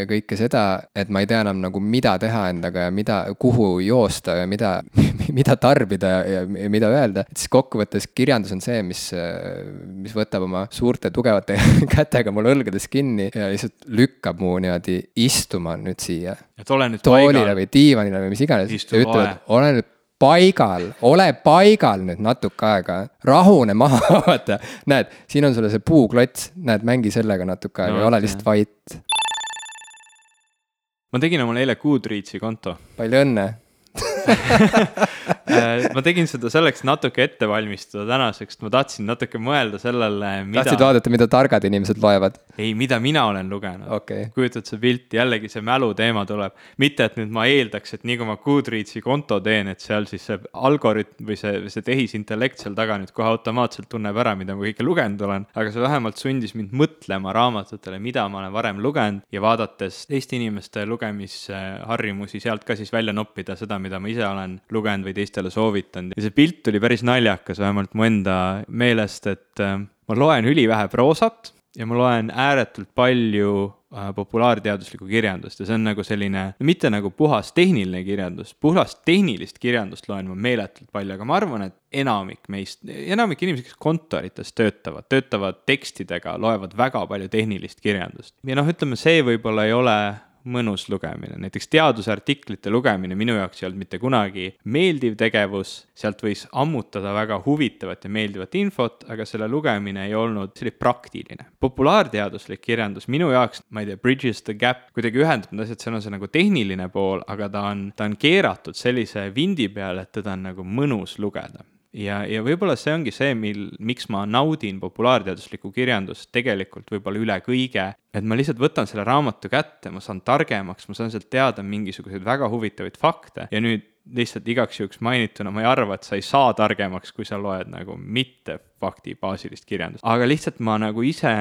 ja kõike seda, et ma ei tea enam nagu, mida teha endaga ja mida, kuhu joosta ja mida, [laughs] mida tarbida ja, ja mida öelda. et siis kokkuvõttes kirjandus on see, mis, mis võtab oma suurte tugevate [laughs] kätega mul õlgades kinni ja lihtsalt lükkab mu niimoodi istuma nüüd siia. et ole nüüd toolile paigal. või diivanile või mis iganes. ja ütleb, et ole nüüd paigal, ole paigal nüüd natuke aega, rahune maha, [laughs] vaata. näed, siin on sulle see puuklots, näed, mängi sellega natuke aega no,, ole lihtsalt vait. ma tegin omale eile Goodreadsi konto. palju õnne [laughs] ma tegin seda selleks natuke ette valmistada tänaseks, ma tahtsin natuke mõelda sellele, mida. tahtsid vaadata, mida targad inimesed loevad? ei, mida mina olen lugenud okay.. kujutad sa pilti, jällegi see mälu teema tuleb. mitte, et nüüd ma eeldaks, et nii kui ma Goodreadsi konto teen, et seal siis see algoritm või see, see tehisintellekt seal taga nüüd kohe automaatselt tunneb ära, mida ma kõike lugenud olen. aga see vähemalt sundis mind mõtlema raamatutele, mida ma olen varem lugenud ja vaadates teiste inimeste lugemisharjumusi sealt ka siis välja noppida seda, mida ma ise olen lugenud või teistele soovitanud ja see pilt tuli päris naljakas, vähemalt mu enda meelest, et äh, ma loen ülivähe proosat ja ma loen ääretult palju äh, populaarteaduslikku kirjandust ja see on nagu selline, mitte nagu puhas tehniline kirjandus, puhast tehnilist kirjandust loen ma meeletult palju, aga ma arvan, et enamik meist, enamik inimesi, kes kontorites töötavad, töötavad tekstidega, loevad väga palju tehnilist kirjandust. ja noh, ütleme see võib-olla ei ole mõnus lugemine, näiteks teadusartiklite lugemine minu jaoks ei olnud mitte kunagi meeldiv tegevus, sealt võis ammutada väga huvitavat ja meeldivat infot, aga selle lugemine ei olnud, see oli praktiline. populaarteaduslik kirjandus minu jaoks, ma ei tea, Bridges the Gap kuidagi ühendab need asjad, seal on see nagu tehniline pool, aga ta on, ta on keeratud sellise vindi peale, et teda on nagu mõnus lugeda ja, ja võib-olla see ongi see, mil, miks ma naudin populaarteaduslikku kirjandust tegelikult võib-olla üle kõige, et ma lihtsalt võtan selle raamatu kätte, ma saan targemaks, ma saan sealt teada mingisuguseid väga huvitavaid fakte. Ja nüüd lihtsalt igaks juhuks mainituna, ma ei arva, et sa ei saa targemaks, kui sa loed nagu mitte faktibaasilist kirjandust, aga lihtsalt ma nagu ise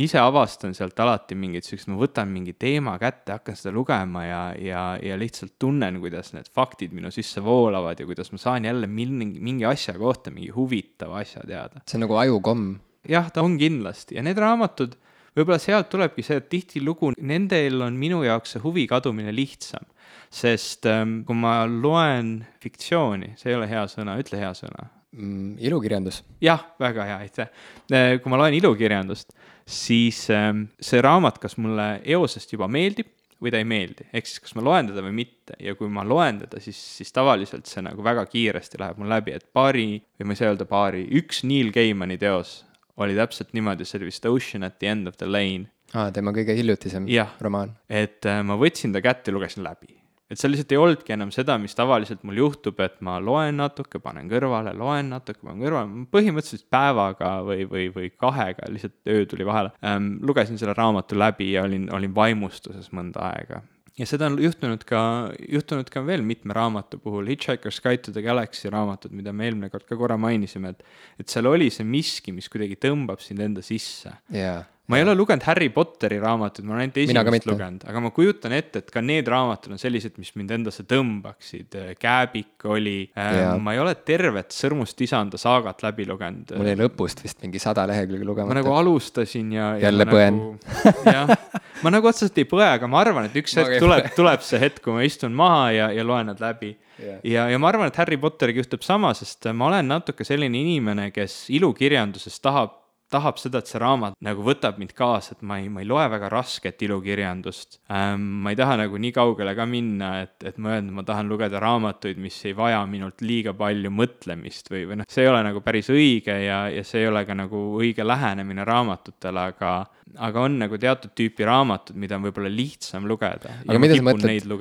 ise avastan sealt alati mingit siukest, ma võtan mingi teema kätte, hakkan seda lugema ja, ja, ja lihtsalt tunnen, kuidas need faktid minu sisse voolavad ja kuidas ma saan jälle mingi, mingi asja kohta mingi huvitava asja teada. see on nagu ajukomm. jah, ta on kindlasti ja need raamatud, võib-olla sealt tulebki see, et tihtilugu nendel on minu jaoks see huvi kadumine lihtsam. sest ähm, kui ma loen fiktsiooni, see ei ole hea sõna, ütle hea sõna mm,. ilukirjandus. jah, väga hea, aitäh. Äh, kui ma loen ilukirjandust siis ähm, see raamat, kas mulle eosest juba meeldib või ta ei meeldi, ehk siis kas ma loen teda või mitte. Ja kui ma loen teda, siis, siis tavaliselt see nagu väga kiiresti läheb mul läbi, et paari, või ma ei saa öelda paari, üks Neil Gaimani teos oli täpselt niimoodi, see oli vist Ocean at the end of the lane. aa, tema kõige hiljutisem ja, romaan. et äh, ma võtsin ta kätte ja lugesin läbi et seal lihtsalt ei olnudki enam seda, mis tavaliselt mul juhtub, et ma loen natuke, panen kõrvale, loen natuke, panen kõrvale, põhimõtteliselt päevaga või, või, või kahega, lihtsalt öö tuli vahele. Ähm,. lugesin selle raamatu läbi ja olin, olin vaimustuses mõnda aega. Ja seda on juhtunud ka, juhtunud ka veel mitme raamatu puhul, Hitchhiker's Guide to the Galaxy raamatud, mida me eelmine kord ka korra mainisime, et et seal oli see miski, mis kuidagi tõmbab sind enda sisse. Yeah ma ei ole lugenud Harry Potteri raamatuid, ma olen ainult esimest lugenud, aga ma kujutan ette, et ka need raamatud on sellised, mis mind endasse tõmbaksid. Kääbik oli äh,, ma ei ole tervet Sõrmust isanda saagat läbi lugenud. mul jäi lõpust vist mingi sada lehekülge lugemata. ma nagu alustasin ja. jälle põen nagu,. [laughs] jah, ma nagu otseselt ei põe, aga ma arvan, et üks hetk tuleb, [laughs] tuleb see hetk, kui ma istun maha ja, ja loen nad läbi Yeah. ja, ja ma arvan, et Harry Potteriga juhtub sama, sest ma olen natuke selline inimene, kes ilukirjanduses tahab tahab seda, et see raamat nagu võtab mind kaasa, et ma ei, ma ei loe väga rasket ilukirjandust ähm,. ma ei taha nagu nii kaugele ka minna, et, et ma öelnud, ma tahan lugeda raamatuid, mis ei vaja minult liiga palju mõtlemist või, või noh, see ei ole nagu päris õige ja, ja see ei ole ka nagu õige lähenemine raamatutele, aga aga on nagu teatud tüüpi raamatud, mida on võib-olla lihtsam lugeda. aga mida sa mõtled,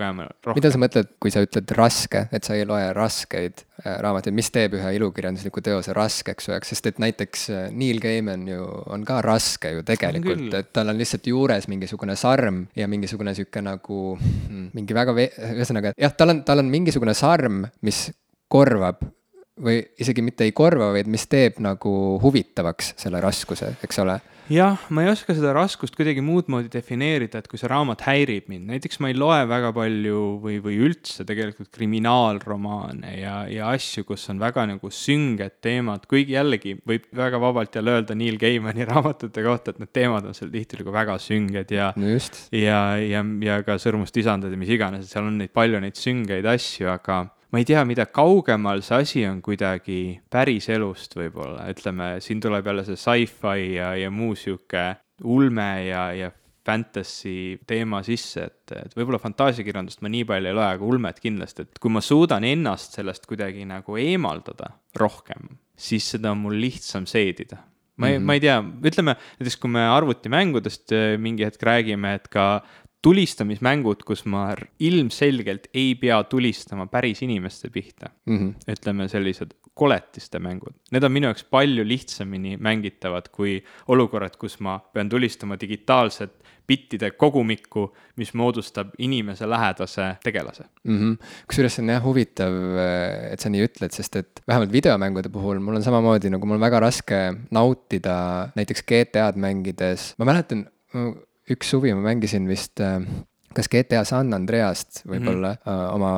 mida sa mõtled, kui sa ütled raske, et sa ei loe raskeid raamatuid, mis teeb ühe ilukirjandusliku teose raskeks jaoks, sest et näiteks äh, Neil Gaiman ju on ka raske ju tegelikult, et tal on lihtsalt juures mingisugune sarm ja mingisugune sihuke nagu hmm, mingi väga, ühesõnaga jah, tal on, tal on mingisugune sarm, mis korvab või isegi mitte ei korva, vaid mis teeb nagu huvitavaks selle raskuse, eks ole jah, ma ei oska seda raskust kuidagi muud moodi defineerida, et kui see raamat häirib mind, näiteks ma ei loe väga palju või, või üldse tegelikult kriminaalromaane ja, ja asju, kus on väga nagu sünged teemad, kuigi jällegi võib väga vabalt jälle öelda Neil Gaimani [laughs] raamatute kohta, et need teemad on seal tihtilugu väga sünged ja no ja, ja, ja ka Sõrmust isandad ja mis iganes, et seal on neid palju neid süngeid asju, aga ma ei tea, mida kaugemal see asi on kuidagi päriselust võib-olla, ütleme, siin tuleb jälle see sci-fi ja, ja muu sihuke ulme ja, ja fantasy teema sisse, et, et võib-olla fantaasiakirjandust ma nii palju ei loe, aga ulmet kindlasti, et kui ma suudan ennast sellest kuidagi nagu eemaldada rohkem, siis seda on mul lihtsam seedida. Ma ei mm, -hmm. ma ei tea, ütleme näiteks, kui me arvutimängudest äh, mingi hetk räägime, et ka tulistamismängud, kus ma ilmselgelt ei pea tulistama päris inimeste pihta mm. -hmm. ütleme sellised koletiste mängud, need on minu jaoks palju lihtsamini mängitavad kui olukorrad, kus ma pean tulistama digitaalset bittide kogumikku, mis moodustab inimese lähedase tegelase mm -hmm.. kusjuures see on jah huvitav, et sa nii ütled, sest et vähemalt videomängude puhul mul on samamoodi nagu mul on väga raske nautida näiteks GTA-d mängides, ma mäletan üks suvi ma mängisin vist äh, kas GTA San Andreast võib-olla mm -hmm. oma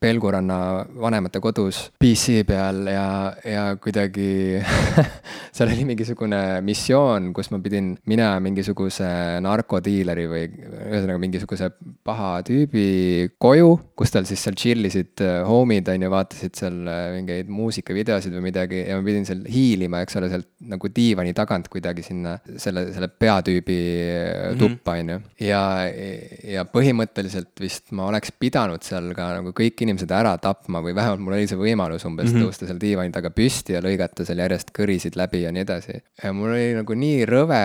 Pelguranna vanemate kodus PC peal ja, ja kuidagi [laughs] seal oli mingisugune missioon, kus ma pidin minema mingisuguse narkodiileri või ühesõnaga mingisuguse paha tüübi koju, kus tal siis seal chill isid äh, homid, on ju, vaatasid seal äh, mingeid muusikavideosid või midagi ja ma pidin seal hiilima, eks ole, sealt nagu diivani tagant kuidagi sinna selle, selle peatüübi -hmm. tuppa, on ju, ja ja põhimõtteliselt vist ma oleks pidanud seal ka nagu kõik inimesed ära tapma või vähemalt mul oli see võimalus umbes mm -hmm. tõusta seal diivani taga püsti ja lõigata seal järjest kõrisid läbi ja nii edasi. ja mul oli nagu nii rõve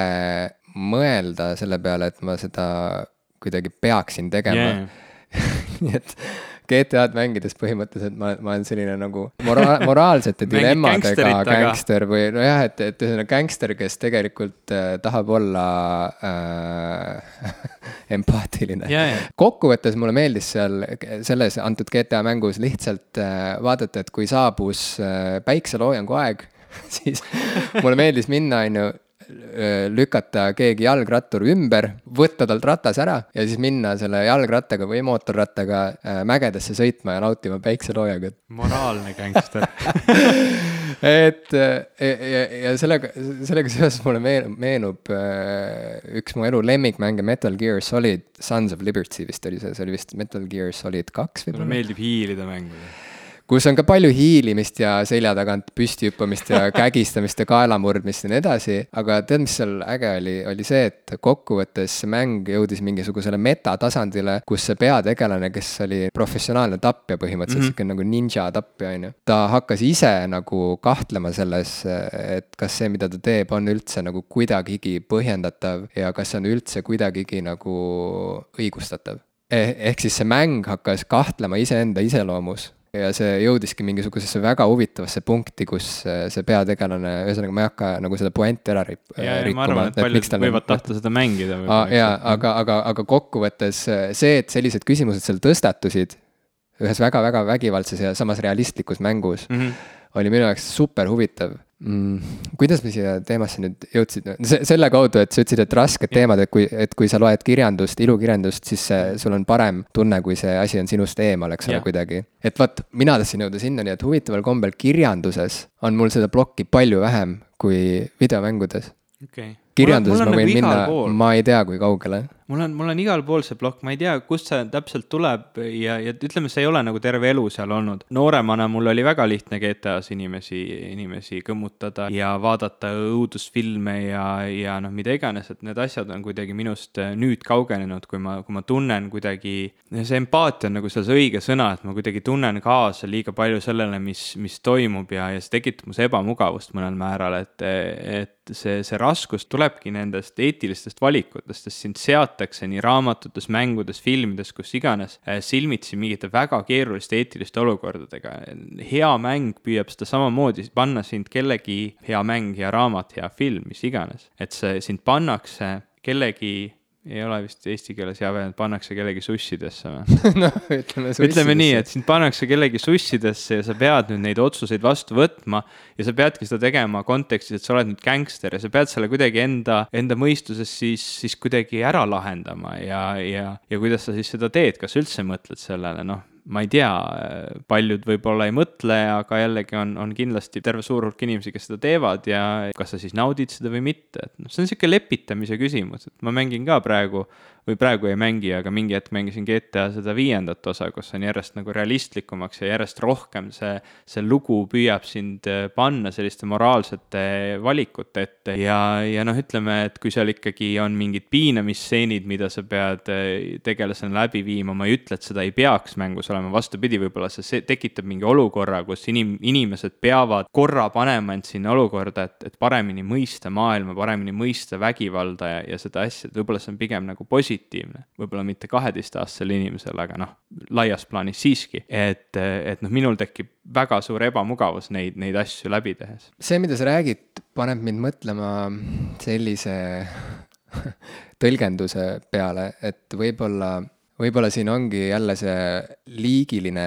mõelda selle peale, et ma seda kuidagi peaksin tegema yeah. [laughs] nii et GTA-d mängides põhimõtteliselt ma, ma olen selline nagu mora-, moraalsete [laughs] dilemmadega gängster või nojah, et, et ühesõnaga gängster, kes tegelikult äh, tahab olla äh, [laughs] empaatiline. Ja, ja, kokkuvõttes mulle meeldis seal selles antud GTA mängus lihtsalt äh, vaadata, et kui saabus äh, päikseloojangu aeg, [laughs] siis mulle meeldis minna, on ju, lükata keegi jalgrattur ümber, võtta talt ratas ära ja siis minna selle jalgrattaga või mootorrattaga äh, mägedesse sõitma ja nautima päikseloojangut. moraalne gängster. [laughs] et äh, ja, ja sellega, sellega seoses mulle meenub, meenub äh, üks mu elu lemmikmänge Metal Gear Solid Sons of Liberty vist oli see, see oli vist Metal Gear Solid kaks mulle võib-olla. meeldib hiilida mängudes. Kus on ka palju hiilimist ja selja tagant püsti hüppamist ja [laughs] kägistamist ja kaela murdmist ja nii edasi, aga tead, mis seal äge oli, oli see, et kokkuvõttes see mäng jõudis mingisugusele metatasandile, kus see peategelane, kes oli professionaalne tapja põhimõtteliselt mm, -hmm. sihuke nagu ninja tapja, on ju. ta hakkas ise nagu kahtlema selles, et kas see, mida ta teeb, on üldse nagu kuidagigi põhjendatav ja kas see on üldse kuidagigi nagu õigustatav. ehk siis see mäng hakkas kahtlema iseenda iseloomus ja see jõudiski mingisugusesse väga huvitavasse punkti, kus äh, see peategelane, ühesõnaga ma ei hakka nagu seda puänti ära rip- ja, ja ma arvan, et paljud võivad tahta seda mängida. Jaa, aga, aga, aga kokkuvõttes äh, see, et sellised küsimused seal tõstatusid ühes väga-väga vägivaldses ja samas realistlikus mängus mm. -hmm. Oli minu jaoks super huvitav mm,. kuidas me siia teemasse nüüd jõudsime, selle kaudu, et sa ütlesid, et rasked teemad, et kui, et kui sa loed kirjandust, ilukirjandust, siis see, sul on parem tunne, kui see asi on sinust eemal, eks ole kuidagi. et vot, mina tahtsin jõuda sinnani, et huvitaval kombel kirjanduses on mul seda plokki palju vähem kui videomängudes. okay.. kirjanduses ma nagu võin minna, ma ei tea, kui kaugele. Mul on, mul on igal pool see plokk, ma ei tea, kust see täpselt tuleb ja, ja ütleme, see ei ole nagu terve elu seal olnud. nooremana mul oli väga lihtne GTA-s inimesi, inimesi kõmmutada ja vaadata õudusfilme ja, ja noh, mida iganes, et need asjad on kuidagi minust äh, nüüd kaugenenud, kui ma, kui ma tunnen kuidagi, see empaatia on nagu seal see õige sõna, et ma kuidagi tunnen kaasa liiga palju sellele, mis, mis toimub ja, ja see tekitab mus ebamugavust mõnel määral, et, et see, see raskus tulebki nendest eetilistest valikutest, sest sind seatakse nii raamatutes, mängudes, filmides, kus iganes äh, silmitsi mingite väga keeruliste eetiliste olukordadega. hea mäng püüab seda samamoodi panna sind kellegi, hea mäng, hea raamat, hea film, mis iganes, et see sind pannakse kellegi ei ole vist eesti keeles hea väljend, pannakse kellegi sussidesse või? noh, ütleme. ütleme nii, et sind pannakse kellegi sussidesse ja sa pead nüüd neid otsuseid vastu võtma ja sa peadki seda tegema kontekstis, et sa oled nüüd gängster ja sa pead selle kuidagi enda, enda mõistuses siis, siis kuidagi ära lahendama ja, ja, ja kuidas sa siis seda teed, kas üldse mõtled sellele, noh ma ei tea, paljud võib-olla ei mõtle, aga jällegi on, on kindlasti terve suur hulk inimesi, kes seda teevad ja kas sa siis naudid seda või mitte, et noh, see on niisugune lepitamise küsimus, et ma mängin ka praegu või praegu ei mängi, aga mingi hetk mängisin GTA seda viiendat osa, kus on järjest nagu realistlikumaks ja järjest rohkem see, see lugu püüab sind äh, panna selliste moraalsete valikute ette ja, ja noh, ütleme, et kui seal ikkagi on mingid piinamisstseenid, mida sa pead äh, tegelasena läbi viima, ma ei ütle, et seda ei peaks mängus olema, vastupidi, võib-olla see, tekitab mingi olukorra, kus inim-, inimesed peavad korra panema end sinna olukorda, et, et paremini mõista maailma, paremini mõista vägivalda ja, ja seda asja, et võib-olla see on pigem nagu positiivne. Võib-olla mitte kaheteistaastasele inimesele, aga noh, laias plaanis siiski, et, et noh, minul tekib väga suur ebamugavus neid, neid asju läbi tehes. see, mida sa räägid, paneb mind mõtlema sellise [laughs] tõlgenduse peale, et võib-olla võib-olla siin ongi jälle see liigiline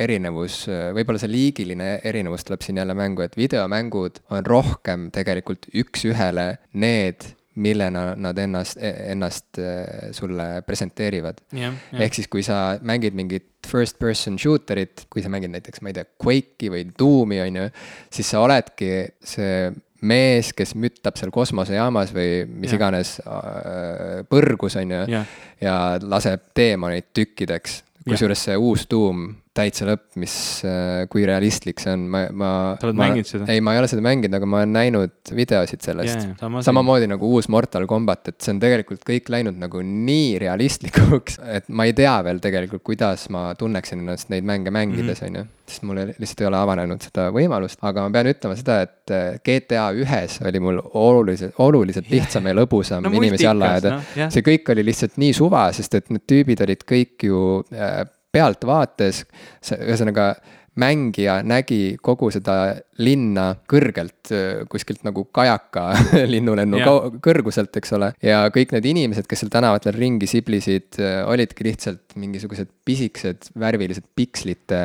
erinevus, võib-olla see liigiline erinevus tuleb siin jälle mängu, et videomängud on rohkem tegelikult üks-ühele need, millena nad ennast, ennast eh, sulle presenteerivad. jah, ehk siis, kui sa mängid mingit first person shooter'it, kui sa mängid näiteks, ma ei tea, Quake'i või Doom'i, on ju, siis sa oledki see mees, kes müttab seal kosmosejaamas või mis Jah. iganes äh, põrgus, on ju, ja laseb teemoneid tükkideks. kusjuures see uus Doom, täitsa lõpp, mis, kui realistlik see on, ma, ma. Sa oled mänginud seda? ei, ma ei ole seda mänginud, aga ma olen näinud videosid sellest jaa, sama samamoodi nagu uus Mortal Combat, et see on tegelikult kõik läinud nagu nii realistlikuks, et ma ei tea veel tegelikult, kuidas ma tunneksin ennast neid mänge mängides, on ju. sest mul ei- lihtsalt ei ole avanenud seda võimalust, aga ma pean ütlema seda, et äh, GTA ühes oli mul oluliselt, oluliselt lihtsam ja lõbusam No inimesi alla ajada noh, jah. see kõik oli lihtsalt nii suva, sest et need tüübid olid kõik ju äh, pealtvaates, ühesõnaga mängija nägi kogu seda linna kõrgelt, kuskilt nagu kajaka [laughs] linnulennu yeah. kõrguselt, eks ole. ja kõik need inimesed, kes seal tänavatel ringi siblisid, olidki lihtsalt mingisugused pisikesed värvilised pikslite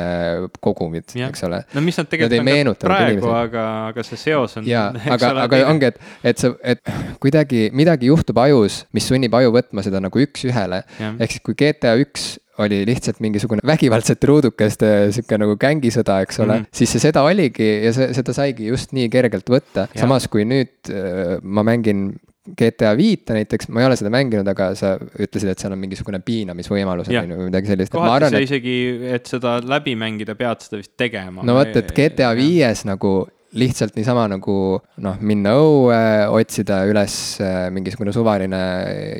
kogumid yeah., eks ole. no mis nad tegelikult on ka praegu, aga, aga see seos on. jaa, aga, aga ongi, et, et sa, et kuidagi midagi juhtub ajus, mis sunnib aju võtma seda nagu üks-ühele yeah.. ehk siis, kui GTA üks oli lihtsalt mingisugune vägivaldsete ruudukeste sihuke nagu gängisõda, eks ole mm, -hmm. siis see seda oligi ja see, seda saigi just nii kergelt võtta, samas kui nüüd äh, ma mängin GTA viite näiteks, ma ei ole seda mänginud, aga sa ütlesid, et seal on mingisugune piinamisvõimalus on ju või midagi sellist. kohati sa isegi, et seda läbi mängida, pead seda vist tegema. no vot, et GTA viies nagu lihtsalt niisama nagu noh, minna õue, otsida üles äh, mingisugune suvaline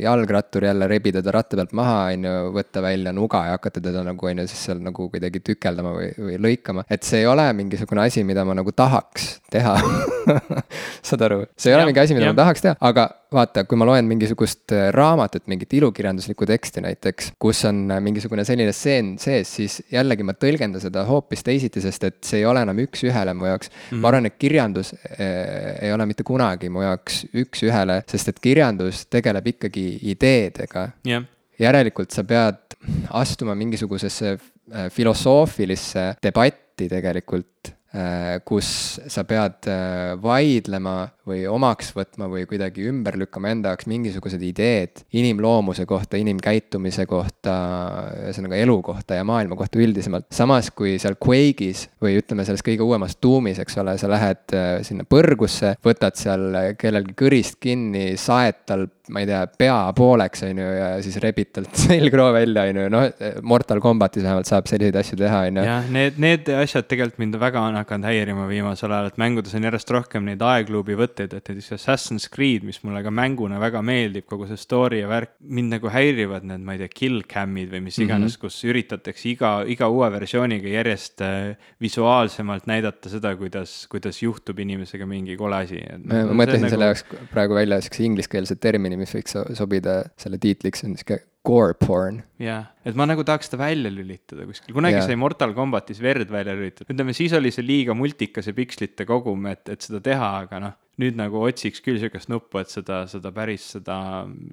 jalgrattur, jälle rebida ta ratta pealt maha, on ju, võtta välja nuga ja hakata teda nagu, on ju, siis seal nagu kuidagi tükeldama või, või lõikama. et see ei ole mingisugune asi, mida ma nagu tahaks teha [laughs] saad aru, see ei ja, ole mingi asi, mida ja. ma tahaks teha, aga vaata, kui ma loen mingisugust äh, raamatut, mingit ilukirjanduslikku teksti näiteks, kus on äh, mingisugune selline stseen sees, siis jällegi ma tõlgendan seda hoopis teisiti, sest et see ei ole enam üks-ühele mu jaoks mm. -hmm. ma arvan, et kirjandus äh, ei ole mitte kunagi mu jaoks üks-ühele, sest et kirjandus tegeleb ikkagi ideedega yeah.. järelikult sa pead astuma mingisugusesse filosoofilisse debatti tegelikult kus sa pead vaidlema või omaks võtma või kuidagi ümber lükkama enda jaoks mingisugused ideed inimloomuse kohta, inimkäitumise kohta, ühesõnaga elu kohta ja maailma kohta üldisemalt. samas kui seal Quake'is või ütleme, selles kõige uuemas Doom'is, eks ole, sa lähed äh, sinna põrgusse, võtad seal kellelgi kõrist kinni, saed tal ma ei tea, pea pooleks, on ju, ja siis rebid talt [laughs] selgroo välja, on ju, noh, Mortal Combatis vähemalt saab selliseid asju teha, on ju. jah, need, need asjad tegelikult mind väga on hakanud häirima viimasel ajal, et mängudes on järjest rohkem neid aegluubi võtteid mõtteid, et näiteks Assassin's Creed, mis mulle ka mänguna väga meeldib, kogu see story ja värk, mind nagu häirivad need, ma ei tea, kill cam'id või mis iganes mm, -hmm. kus üritatakse iga, iga uue versiooniga järjest äh, visuaalsemalt näidata seda, kuidas, kuidas juhtub inimesega mingi kole asi. ma no, mõtlesin selle nagu... jaoks praegu välja siukse ingliskeelse termini, mis võiks sobida selle tiitliks, on sihuke gore porn. jah, et ma nagu tahaks seda välja lülitada kuskil, kunagi yeah. sai Mortal Combatis verd välja lülitatud, ütleme siis oli see liiga multikas ja pikslite kogum, et, et seda teha, aga noh nüüd nagu otsiks küll sihukest nuppu, et seda, seda päris seda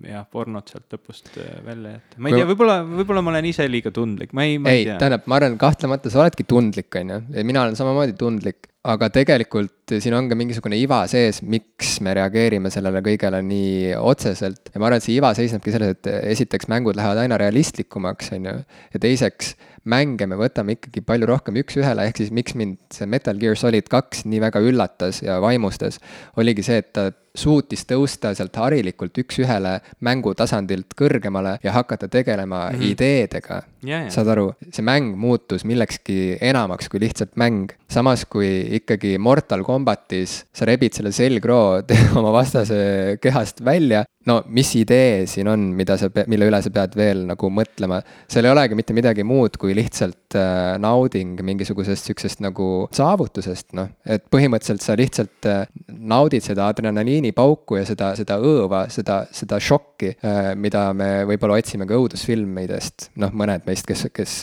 jah, pornot sealt lõpust äh, välja jätta. ma ei tea, võib-olla, võib-olla ma olen ise liiga tundlik, ma ei, ma ei, ei tea. tähendab, ma arvan, kahtlemata sa oledki tundlik, on ju, mina olen samamoodi tundlik, aga tegelikult siin on ka mingisugune iva sees, miks me reageerime sellele kõigele nii otseselt. Ja ma arvan, et see iva seisnebki selles, et esiteks mängud lähevad aina realistlikumaks, on ju, ja teiseks mänge me võtame ikkagi palju rohkem üks-ühele, ehk siis miks mind see Metal Gear Solid kaks nii väga üllatas ja vaimustas, oligi see, et ta suutis tõusta sealt harilikult üks-ühele mängutasandilt kõrgemale ja hakata tegelema mm -hmm. ideedega. saad aru, see mäng muutus millekski enamaks kui lihtsalt mäng. samas kui ikkagi Mortal Combatis sa rebid selle selgroo [laughs] oma vastase kehast välja, no mis idee siin on, mida sa, mille üle sa pead veel nagu mõtlema. seal ei olegi mitte midagi muud kui lihtsalt äh, nauding mingisugusest sihukesest nagu saavutusest, noh. et põhimõtteliselt sa lihtsalt äh, naudid seda adrenaliini adrenaliinipauku ja seda, seda õõva, seda, seda šokki, äh, mida me võib-olla otsime ka õudusfilmidest, noh, mõned meist, kes, kes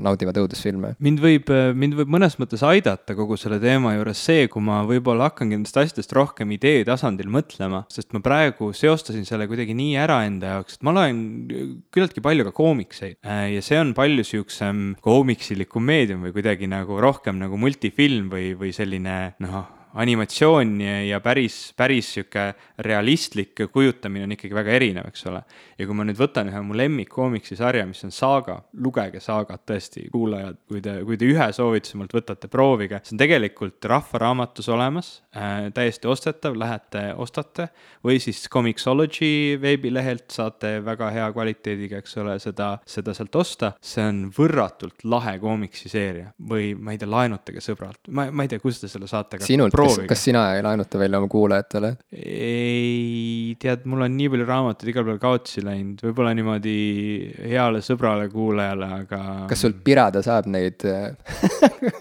naudivad õudusfilme. mind võib, mind võib mõnes mõttes aidata kogu selle teema juures see, kui ma võib-olla hakkangi nendest asjadest rohkem idee tasandil mõtlema, sest ma praegu seostasin selle kuidagi nii ära enda jaoks, et ma loen küllaltki palju ka koomikseid ja see on palju siuksem koomiksilikum meedium või kuidagi nagu rohkem nagu multifilm või, või selline noh animatsioon ja päris, päris sihuke realistlik kujutamine on ikkagi väga erinev, eks ole. ja kui ma nüüd võtan ühe mu lemmikkoomiksi sarja, mis on Saaga, lugege Saagat tõesti, kuulajad, kui te, kui te ühe soovituse mult võtate, proovige, see on tegelikult Rahvaraamatus olemas äh,, täiesti ostetav, lähete, ostate, või siis Comixology veebilehelt saate väga hea kvaliteediga, eks ole, seda, seda sealt osta, see on võrratult lahe koomiksiseeria või ma ei tea, laenutage sõbralt, ma, ma ei tea, kust te selle saate. sinult proovige. kas sina ei laenuta välja oma kuulajatele? ei, tead, mul on nii palju raamatuid igal pool kaotsi läinud, võib-olla niimoodi heale sõbrale, kuulajale, aga. kas sul pirada saab neid?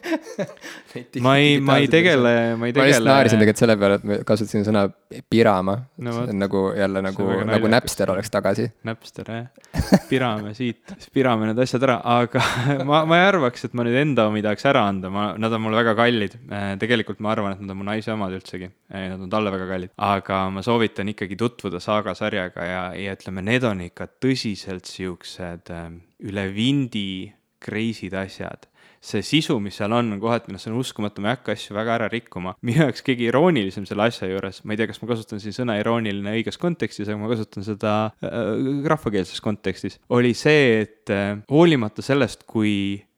[laughs] ma ei, ma ei tegele, ma ei ma lihtsalt naersin tegele. tegelikult selle peale, et ma kasutasin sõna pirama No nagu jälle nagu nagu. Napster oleks tagasi. Napster jah, pirame siit, siis pirame need asjad ära, aga [laughs] ma, ma ei arvaks, et ma nüüd enda omi tahaks ära anda, ma, nad on mulle väga kallid. tegelikult ma arvan, et nad on mu naise omad üldsegi, nad on talle väga kallid, aga ma soovitan ikkagi tutvuda Saaga sarjaga ja, ja ütleme, need on ikka tõsiselt siuksed ähm, üle vindi crazy'd asjad. See sisu, mis seal on, on kohati, noh, see on uskumatu, ma ei hakka asju väga ära rikkuma. [laughs] minu jaoks kõige iroonilisem selle asja juures, ma ei tea, kas ma kasutan siin sõna irooniline õiges kontekstis, aga ma kasutan seda äh, rahvakeelses kontekstis, oli see, et äh, hoolimata sellest, kui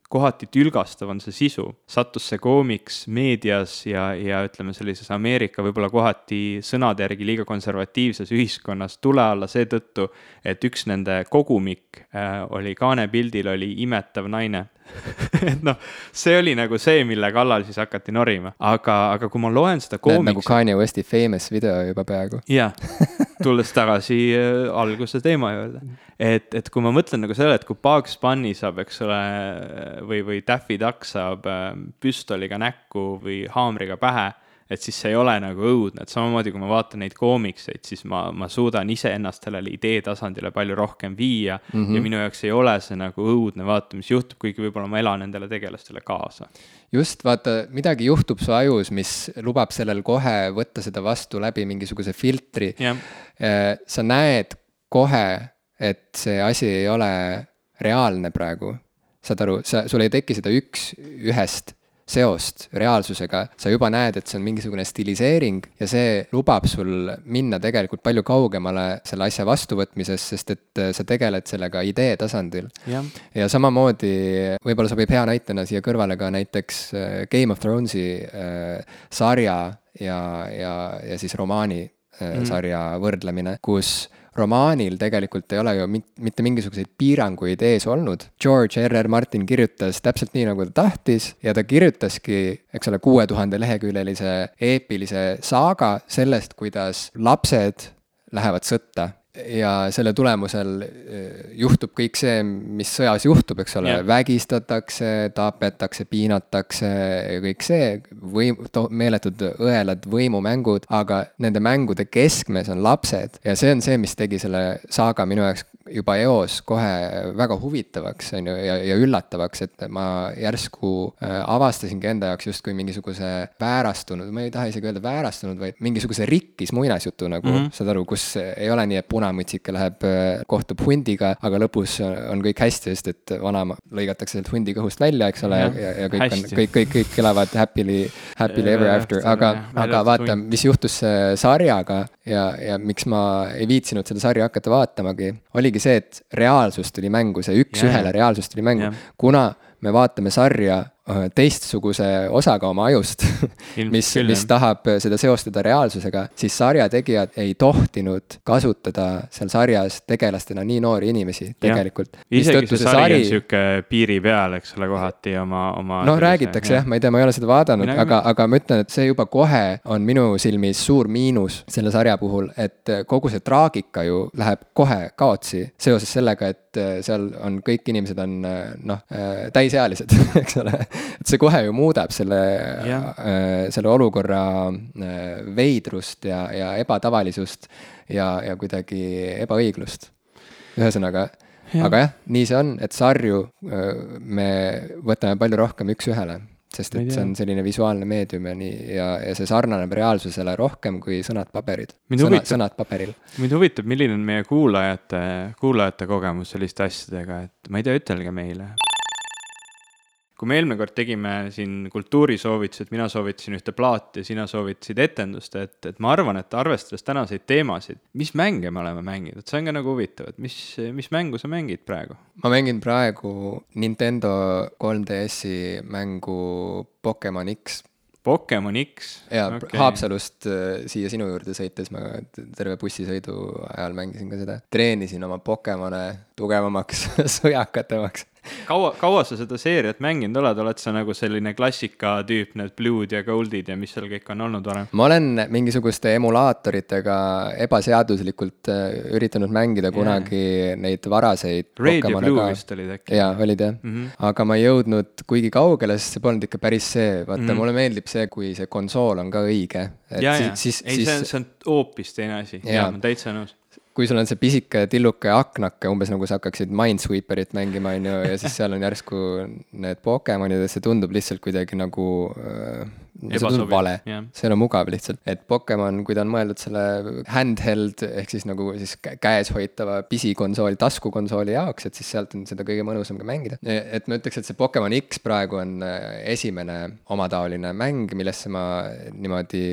kohati tülgastav on see sisu, sattus see koomiks meedias ja, ja ütleme, sellises Ameerika võib-olla kohati sõnade järgi liiga konservatiivses ühiskonnas tule alla seetõttu, et üks nende kogumik äh, oli kaanepildil oli imetav naine. [laughs] Et noh, see oli nagu see, mille kallal siis hakati norima, aga, aga kui ma loen seda näed nagu koomiksit, Kanye Westi famous video juba peaaegu. jah, tulles tagasi äh, alguse teema juurde, et, et kui ma mõtlen nagu sellele, et kui Bugs Bunny saab, eks ole, või, või Daffy Duck saab äh, püstoliga näkku või haamriga pähe, et siis see ei ole nagu õudne, et samamoodi kui ma vaatan neid koomikseid, siis ma, ma suudan iseennast sellele idee tasandile palju rohkem viia mm. -hmm. ja minu jaoks ei ole see nagu õudne vaata, mis juhtub, kuigi võib-olla ma elan nendele tegelastele kaasa. just, vaata, midagi juhtub su ajus, mis lubab sellel kohe võtta seda vastu läbi mingisuguse filtri. jah, sa näed kohe, et see asi ei ole reaalne praegu. saad aru, sa, sul ei teki seda üks-ühest seost reaalsusega, sa juba näed, et see on mingisugune stiliseering ja see lubab sul minna tegelikult palju kaugemale selle asja vastuvõtmisest, sest et äh, sa tegeled sellega idee tasandil. ja samamoodi võib-olla sobib hea näitena siia kõrvale ka näiteks äh, Game of Thronesi äh, sarja ja, ja, ja siis romaani äh, Mhm. sarja võrdlemine, kus romaanil tegelikult ei ole ju mit, mitte mingisuguseid piiranguid ees olnud. George R R Martin kirjutas täpselt nii, nagu ta tahtis ja ta kirjutaski, eks ole, kuue tuhande leheküljelise eepilise saaga sellest, kuidas lapsed lähevad sõtta ja selle tulemusel eh, juhtub kõik see, mis sõjas juhtub, eks ole. Vägistatakse, tapetakse, piinatakse ja kõik see, võim-, meeletud õelad võimumängud, aga nende mängude keskmes on lapsed. Ja see on see, mis tegi selle saaga minu jaoks juba eos kohe väga huvitavaks, on ju, ja, ja üllatavaks, et ma järsku äh, avastasingi enda jaoks justkui mingisuguse väärastunud, ma ei taha isegi öelda väärastunud, vaid mingisuguse rikkis muinasjutu nagu mm. -hmm. saad aru, kus ei ole nii, et punamütsike läheb, kohtub hundiga, aga lõpus on kõik hästi, sest et vanaema lõigatakse sealt hundi kõhust välja, eks ole, ja, ja, ja kõik on, hästi. kõik, kõik, kõik elavad happily, happily ever after, aga aga vaata, mis juhtus äh, sarjaga ja, ja miks ma ei viitsinud seda sarja hakata vaatamagi, oligi see, et reaalsus tuli mängu, see üks-ühele reaalsus tuli mängu. Kuna me vaatame sarja teistsuguse osaga oma ajust, mis mis tahab seda seostada reaalsusega, siis sarja tegijad ei tohtinud kasutada seal sarjas tegelastena nii noori inimesi tegelikult. isegi see sari on sihuke piiri peal, eks ole, kohati oma, oma. noh, räägitakse jah, ma ei tea, ma ei ole seda vaadanud, aga, aga ma ütlen, et see juba kohe on minu silmis suur miinus selle sarja puhul, et kogu see traagika ju läheb kohe kaotsi seoses sellega, et seal on kõik inimesed on noh, täisealised, [laughs] eks ole. et see kohe ju muudab selle Jah., selle olukorra äh, veidrust ja, ja ebatavalisust ja, ja kuidagi ebaõiglust. ühesõnaga Jah. aga jah, nii see on, et sarju me võtame palju rohkem üks-ühele, sest et see on selline visuaalne meedium ja nii, ja, ja see sarnaneb reaalsusele rohkem kui sõnad paberid. Sõna, sõnad paberil. mind huvitab, milline on meie kuulajate, kuulajate kogemus selliste asjadega, et ma ei tea, ütelge meile. Kui me eelmine kord tegime siin kultuurisoovitused, mina soovitasin ühte plaati ja sina soovitasid etendust, et, et ma arvan, et arvestades tänaseid teemasid, mis mänge me oleme mänginud, see on ka nagu huvitav, et mis, mis mängu sa mängid praegu? ma mängin praegu Nintendo 3DS-i mängu Pokemon X Pokemon X. ja okay. Haapsalust äh, siia sinu juurde sõites ma terve bussisõidu ajal mängisin ka seda. treenisin oma Pokemone tugevamaks, [laughs] sõjakatemaks. kaua, kaua sa seda seeriat mänginud oled, oled sa nagu selline klassika tüüp, need blue'd ja gold'id ja mis seal kõik on olnud varem? ma olen mingisuguste emulaatoritega ebaseaduslikult äh, üritanud mängida kunagi neid varaseid Radio Pokemone Blue vist olid äkki? jaa, olid jah mm. -hmm. aga ma ei jõudnud kuigi kaugele, sest see polnud ikka päris see, vaata mm. -hmm. mulle meeldib see, kui see konsool on ka õige. ja, ja, ei, see on, see on hoopis teine asi, jaa, ma olen täitsa nõus. Kui sul on see pisike tilluke aknake, umbes nagu sa hakkaksid Minesweeperit mängima, on ju, ja siis seal on järsku need Pokemonid ja see tundub lihtsalt kuidagi nagu äh, see tundub vale jah., see ei ole mugav lihtsalt, et Pokemon, kui ta on mõeldud selle handheld ehk siis nagu siis kä- käes hoitava pisikonsooli, taskukonsooli jaoks, et siis sealt on seda kõige mõnusam ka mängida. et ma ütleks, et see Pokemon X praegu on äh, esimene omataoline mäng, millesse ma niimoodi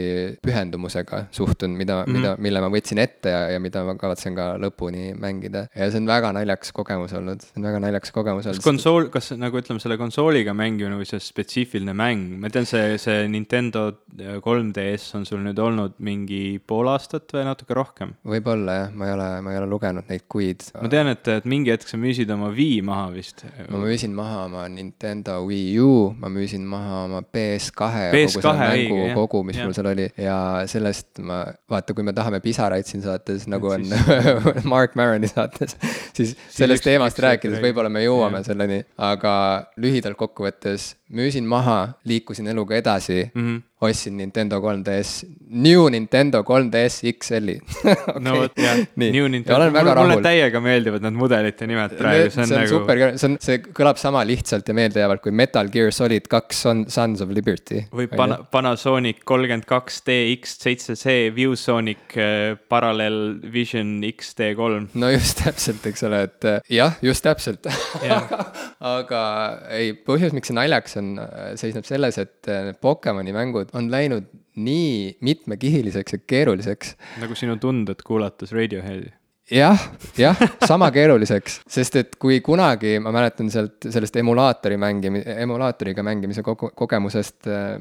pühendumusega suhtun, mida mm, -hmm. mida, mille ma võtsin ette ja, ja mida ma kavatsen ka lõpuni mängida. ja see on väga naljakas kogemus olnud, see on väga naljakas kogemus kas olnud. konsool, kas nagu ütleme, selle konsooliga mängimine või see spetsiifiline mäng, ma tean, see, see Nintendo 3DS on sul nüüd olnud mingi pool aastat või natuke rohkem? võib-olla jah, ma ei ole, ma ei ole lugenud neid kuid. ma tean, et, et mingi hetk sa müüsid oma Wii maha vist. ma müüsin maha oma Nintendo Wii U, ma müüsin maha oma PS2 ja kogu PS2 selle õige, mängu jah. kogu, mis Jah. mul seal oli ja sellest ma, vaata, kui me tahame pisaraid siin saates, nagu on siis- [laughs] Mark Maroni saates, siis sellest teemast rääkides võib-olla me jõuame selleni, aga lühidalt kokkuvõttes müüsin maha, liikusin eluga edasi mm, Mhm. -hmm. Ostsin Nintendo 3DS, New Nintendo 3DS XL-i okay. [laughs] no vot jah, New, Nintendo, mulle, mulle täiega meeldivad need mudelite nimed praegu, see on see on nagu. super, see on, see kõlab sama lihtsalt ja meeldejäävalt kui Metal Gear Solid kaks Son-, Sons of Liberty. või Pana-, Panasonic kolmkümmend kaks DX seitse C ViewSonic äh, Parallel Vision XT3. no just täpselt, eks ole, et äh, jah, just täpselt. Jah. [laughs] aga ei, põhjus, miks see naljakas on, seisneb selles, et äh, Pokemoni mängud on läinud nii mitmekihiliseks ja keeruliseks nagu sinu tunded kuulates Radioheadi. jah, jah, sama keeruliseks, sest et kui kunagi ma mäletan sealt sellest emulaatori mängimi-, emulaatoriga mängimise kogu-, kogemusest äh,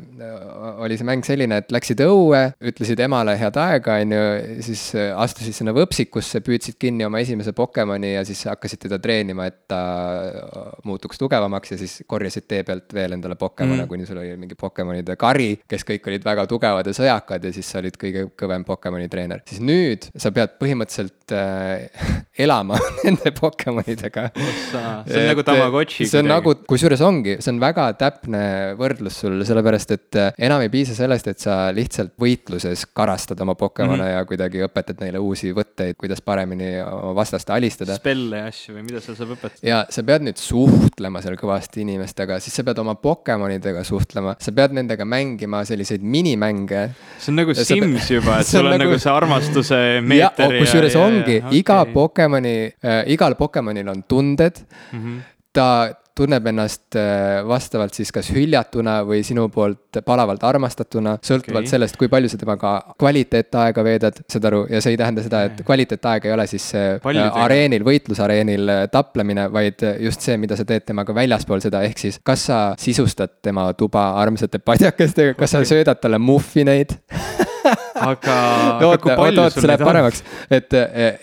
oli see mäng selline, et läksid õue, ütlesid emale head aega, on ju, siis äh, astusid sinna võpsikusse, püüdsid kinni oma esimese Pokemoni ja siis hakkasid teda treenima, et ta äh, muutuks tugevamaks ja siis korjasid tee pealt veel endale Pokemone mm., kuni sul oli mingi Pokemonide kari, kes kõik olid väga tugevad ja sõjakad ja siis sa olid kõige kõvem Pokemoni treener. siis nüüd sa pead põhimõtteliselt äh, [laughs] elama [laughs] nende Pokemonidega. see on nagu Tamagotši. see on nagu, kusjuures ongi, see on väga täpne võrdlus sul, sellepärast et äh, enam ei piisa sellest, et sa lihtsalt võitluses karastad oma Pokemone mm. -hmm. ja kuidagi õpetad neile uusi võtteid, kuidas paremini oma vastast alistada. spelle ja asju või mida seal saab õpetada. ja sa pead nüüd suhtlema seal kõvasti inimestega, siis sa pead oma Pokemonidega suhtlema, sa pead nendega mängima selliseid minimänge see on nagu Ja Sims juba, et [laughs] sul on nagu- nagu see armastuse ja meeter ja. kusjuures ongi, iga okei. Pokemoni äh,, igal Pokemonil on tunded mm. -hmm. ta tunneb ennast äh, vastavalt siis kas hüljatuna või sinu poolt palavalt armastatuna, sõltuvalt okay. sellest, kui palju sa temaga kvaliteetaega veedad, saad aru, ja see ei tähenda seda, et kvaliteetaeg ei ole siis äh, tegelikult? areenil, võitlusareenil äh, taplemine, vaid just see, mida sa teed temaga väljaspool seda, ehk siis kas sa sisustad tema tuba armsate padjakestega, kas sa söödad talle muffineid [laughs] aga, aga oota, oota, see läheb paremaks. et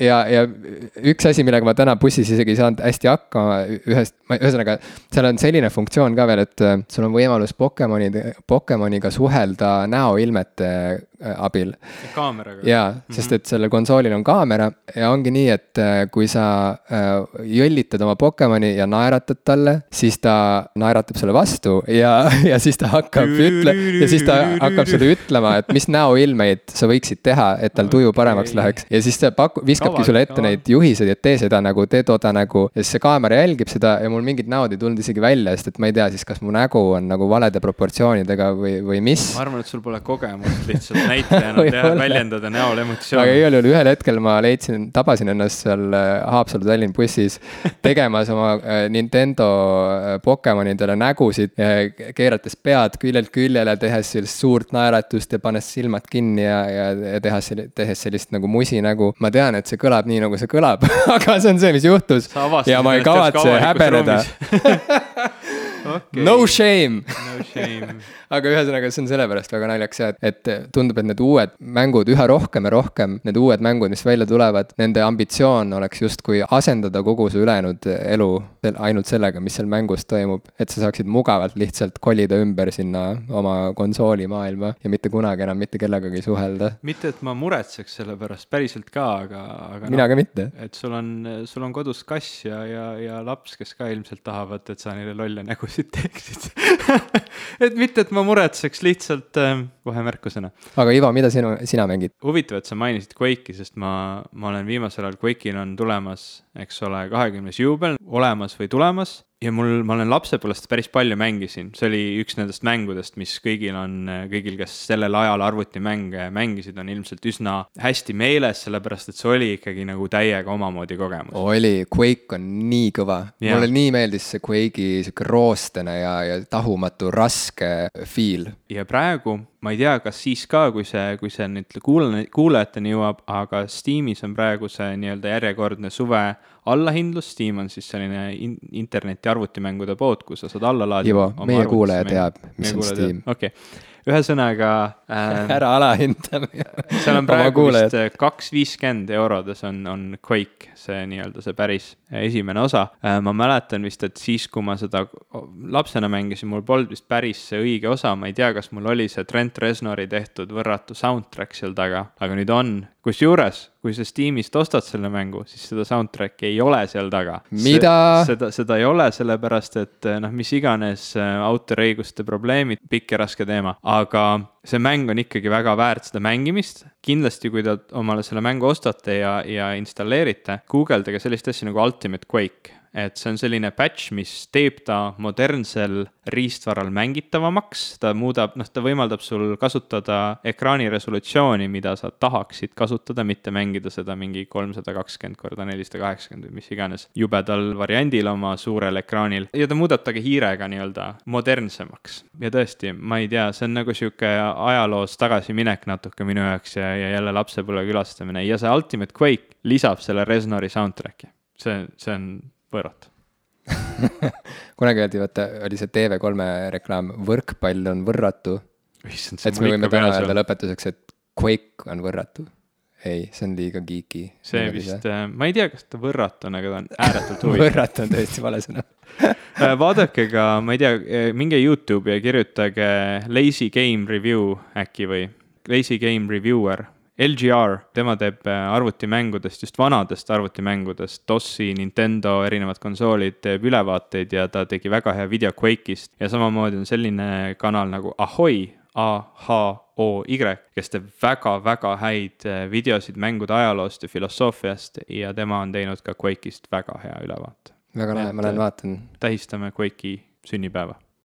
ja, ja üks asi, millega ma täna bussis isegi ei saanud hästi hakkama ühest, ühesõnaga, seal on selline funktsioon ka veel, et äh, sul on võimalus Pokemonide, Pokemoniga suhelda näoilmete äh, abil. kaameraga. jaa, sest et sellel konsoolil on kaamera ja ongi nii, et kui sa jõllitad oma Pokemoni ja naeratad talle, siis ta naeratab sulle vastu ja, ja siis ta hakkab ütle- ja siis ta hakkab sulle ütlema, et mis näoilmeid sa võiksid teha, et tal tuju paremaks läheks. ja siis ta paku-, viskabki sulle ette neid juhiseid, et tee seda nagu, tee toda nägu ja siis see kaamera jälgib seda ja mul mingid näod ei tulnud isegi välja, sest et ma ei tea siis, kas mu nägu on nagu valede proportsioonidega või, või mis. Ma arvan, et sul pole kogemust lihtsalt näitlejana [laughs] teha, väljendada näol aga emotsioone. igal juhul ühel hetkel ma leidsin, tabasin ennast seal äh, Haapsalu-Tallinn bussis [laughs] tegemas oma äh, Nintendo äh, Pokemonidele nägusid, keerates pead küljelt küljele, tehes sellist suurt naeratust ja pannes silmad kinni ja, ja, ja tehes, tehes sellist nagu musinägu. ma tean, et see kõlab nii, nagu see kõlab, [laughs] aga see on see, mis juhtus ja ma ei kavatse häbeneda. [laughs] Okay. No shame, no shame. Aga ühesõnaga, see on sellepärast väga naljakas jah, et, tundub, et need uued mängud üha rohkem ja rohkem, need uued mängud, mis välja tulevad, nende ambitsioon oleks justkui asendada kogu su ülejäänud elu ainult sellega, mis seal mängus toimub. et sa saaksid mugavalt lihtsalt kolida ümber sinna oma konsoolimaailma ja mitte kunagi enam mitte kellegagi suhelda. mitte, et ma muretseks selle pärast päriselt ka, aga, aga mina no, ka mitte. et sul on, sul on kodus kass ja, ja, ja laps, kes ka ilmselt tahavad, et sa neile lolle nägusid teeksid [laughs] et mitte, et ma muretseks, lihtsalt äh, kohe märkusena. aga Ivo, mida sinu, sina mängid? huvitav, et sa mainisid Quake'i, sest ma, ma olen viimasel ajal, Quake'il on tulemas, eks ole, kahekümnes juubel olemas või tulemas ja mul, ma olen lapsepõlvest päris palju mängisin, see oli üks nendest mängudest, mis kõigil on, kõigil, kes sellel ajal arvutimänge mängisid, on ilmselt üsna hästi meeles, sellepärast et see oli ikkagi nagu täiega omamoodi kogemus. oli, Quake on nii kõva, mulle nii meeldis see Quake'i sihuke roostene ja, ja tahumatu raske feel. ja praegu ma ei tea, kas siis ka, kui see, kui see nüüd kuulajateni, kuulajateni jõuab, aga Steamis on praegu see nii-öelda järjekordne suve allahindlus, Steam on siis selline in interneti arvutimängude pood, kus sa saad alla laadida. Ivo, meie kuulaja teab, mis on Steam. okei okay., ühesõnaga äh,. ära alahinda [laughs] seal on praegu vist kaks viiskümmend eurodes on, on Quake, see nii-öelda see päris esimene osa äh,. ma mäletan vist, et siis, kui ma seda lapsena mängisin, mul polnud vist päris see õige osa, ma ei tea, kas mul oli see Trent Reznori tehtud võrratu soundtrack seal taga, aga nüüd on kusjuures, kui sa Steamist ostad selle mängu, siis seda soundtrack'i ei ole seal taga. seda, seda ei ole, sellepärast et noh, mis iganes äh, autoriõiguste probleemid, pikk ja raske teema, aga see mäng on ikkagi väga väärt seda mängimist. kindlasti, kui te omale selle mängu ostate ja, ja installeerite, guugeldage sellist asja nagu Ultimate Quake et see on selline patch, mis teeb ta modernsel riistvaral mängitavamaks, ta muudab, noh, ta võimaldab sul kasutada ekraani resolutsiooni, mida sa tahaksid kasutada, mitte mängida seda mingi kolmsada kakskümmend korda nelisada kaheksakümmend või mis iganes jubedal variandil oma suurel ekraanil. ja ta muudab ta ka hiirega nii-öelda modernsemaks. ja tõesti, ma ei tea, see on nagu sihuke ajaloos tagasiminek natuke minu jaoks ja, ja jälle lapsepõlve külastamine ja see Ultimate Quake lisab selle Resnori soundtrack'i. see, see on võõrat. [laughs] Kunagi öeldi, vaata, oli see TV3-e reklaam, võrkpall on võrratu. et me võime täna öelda lõpetuseks, et Quake on võrratu. ei, see on liiga geeky. see vist, äh, ma ei tea, kas ta võrratu on, aga ta on ääretult [laughs] huvitav. Võrratu on tõesti vale sõna. [laughs] Äh, vaadake ka, ma ei tea, äh, minge Youtube'i ja kirjutage Lazy Game Review äkki või? Lazy Game Reviewer LGR, tema teeb äh, arvutimängudest, just vanadest arvutimängudest, DOS-i, Nintendo, erinevad konsoolid, teeb ülevaateid ja ta tegi väga hea video Quake'ist ja samamoodi on selline kanal nagu Ahoi, A-H-O-Y, kes teeb väga-väga häid äh, videosid mängude ajaloost ja filosoofiast ja tema on teinud ka Quake'ist väga hea ülevaate. väga lahe, ma lähen vaatan. tähistame Quake'i sünnipäeva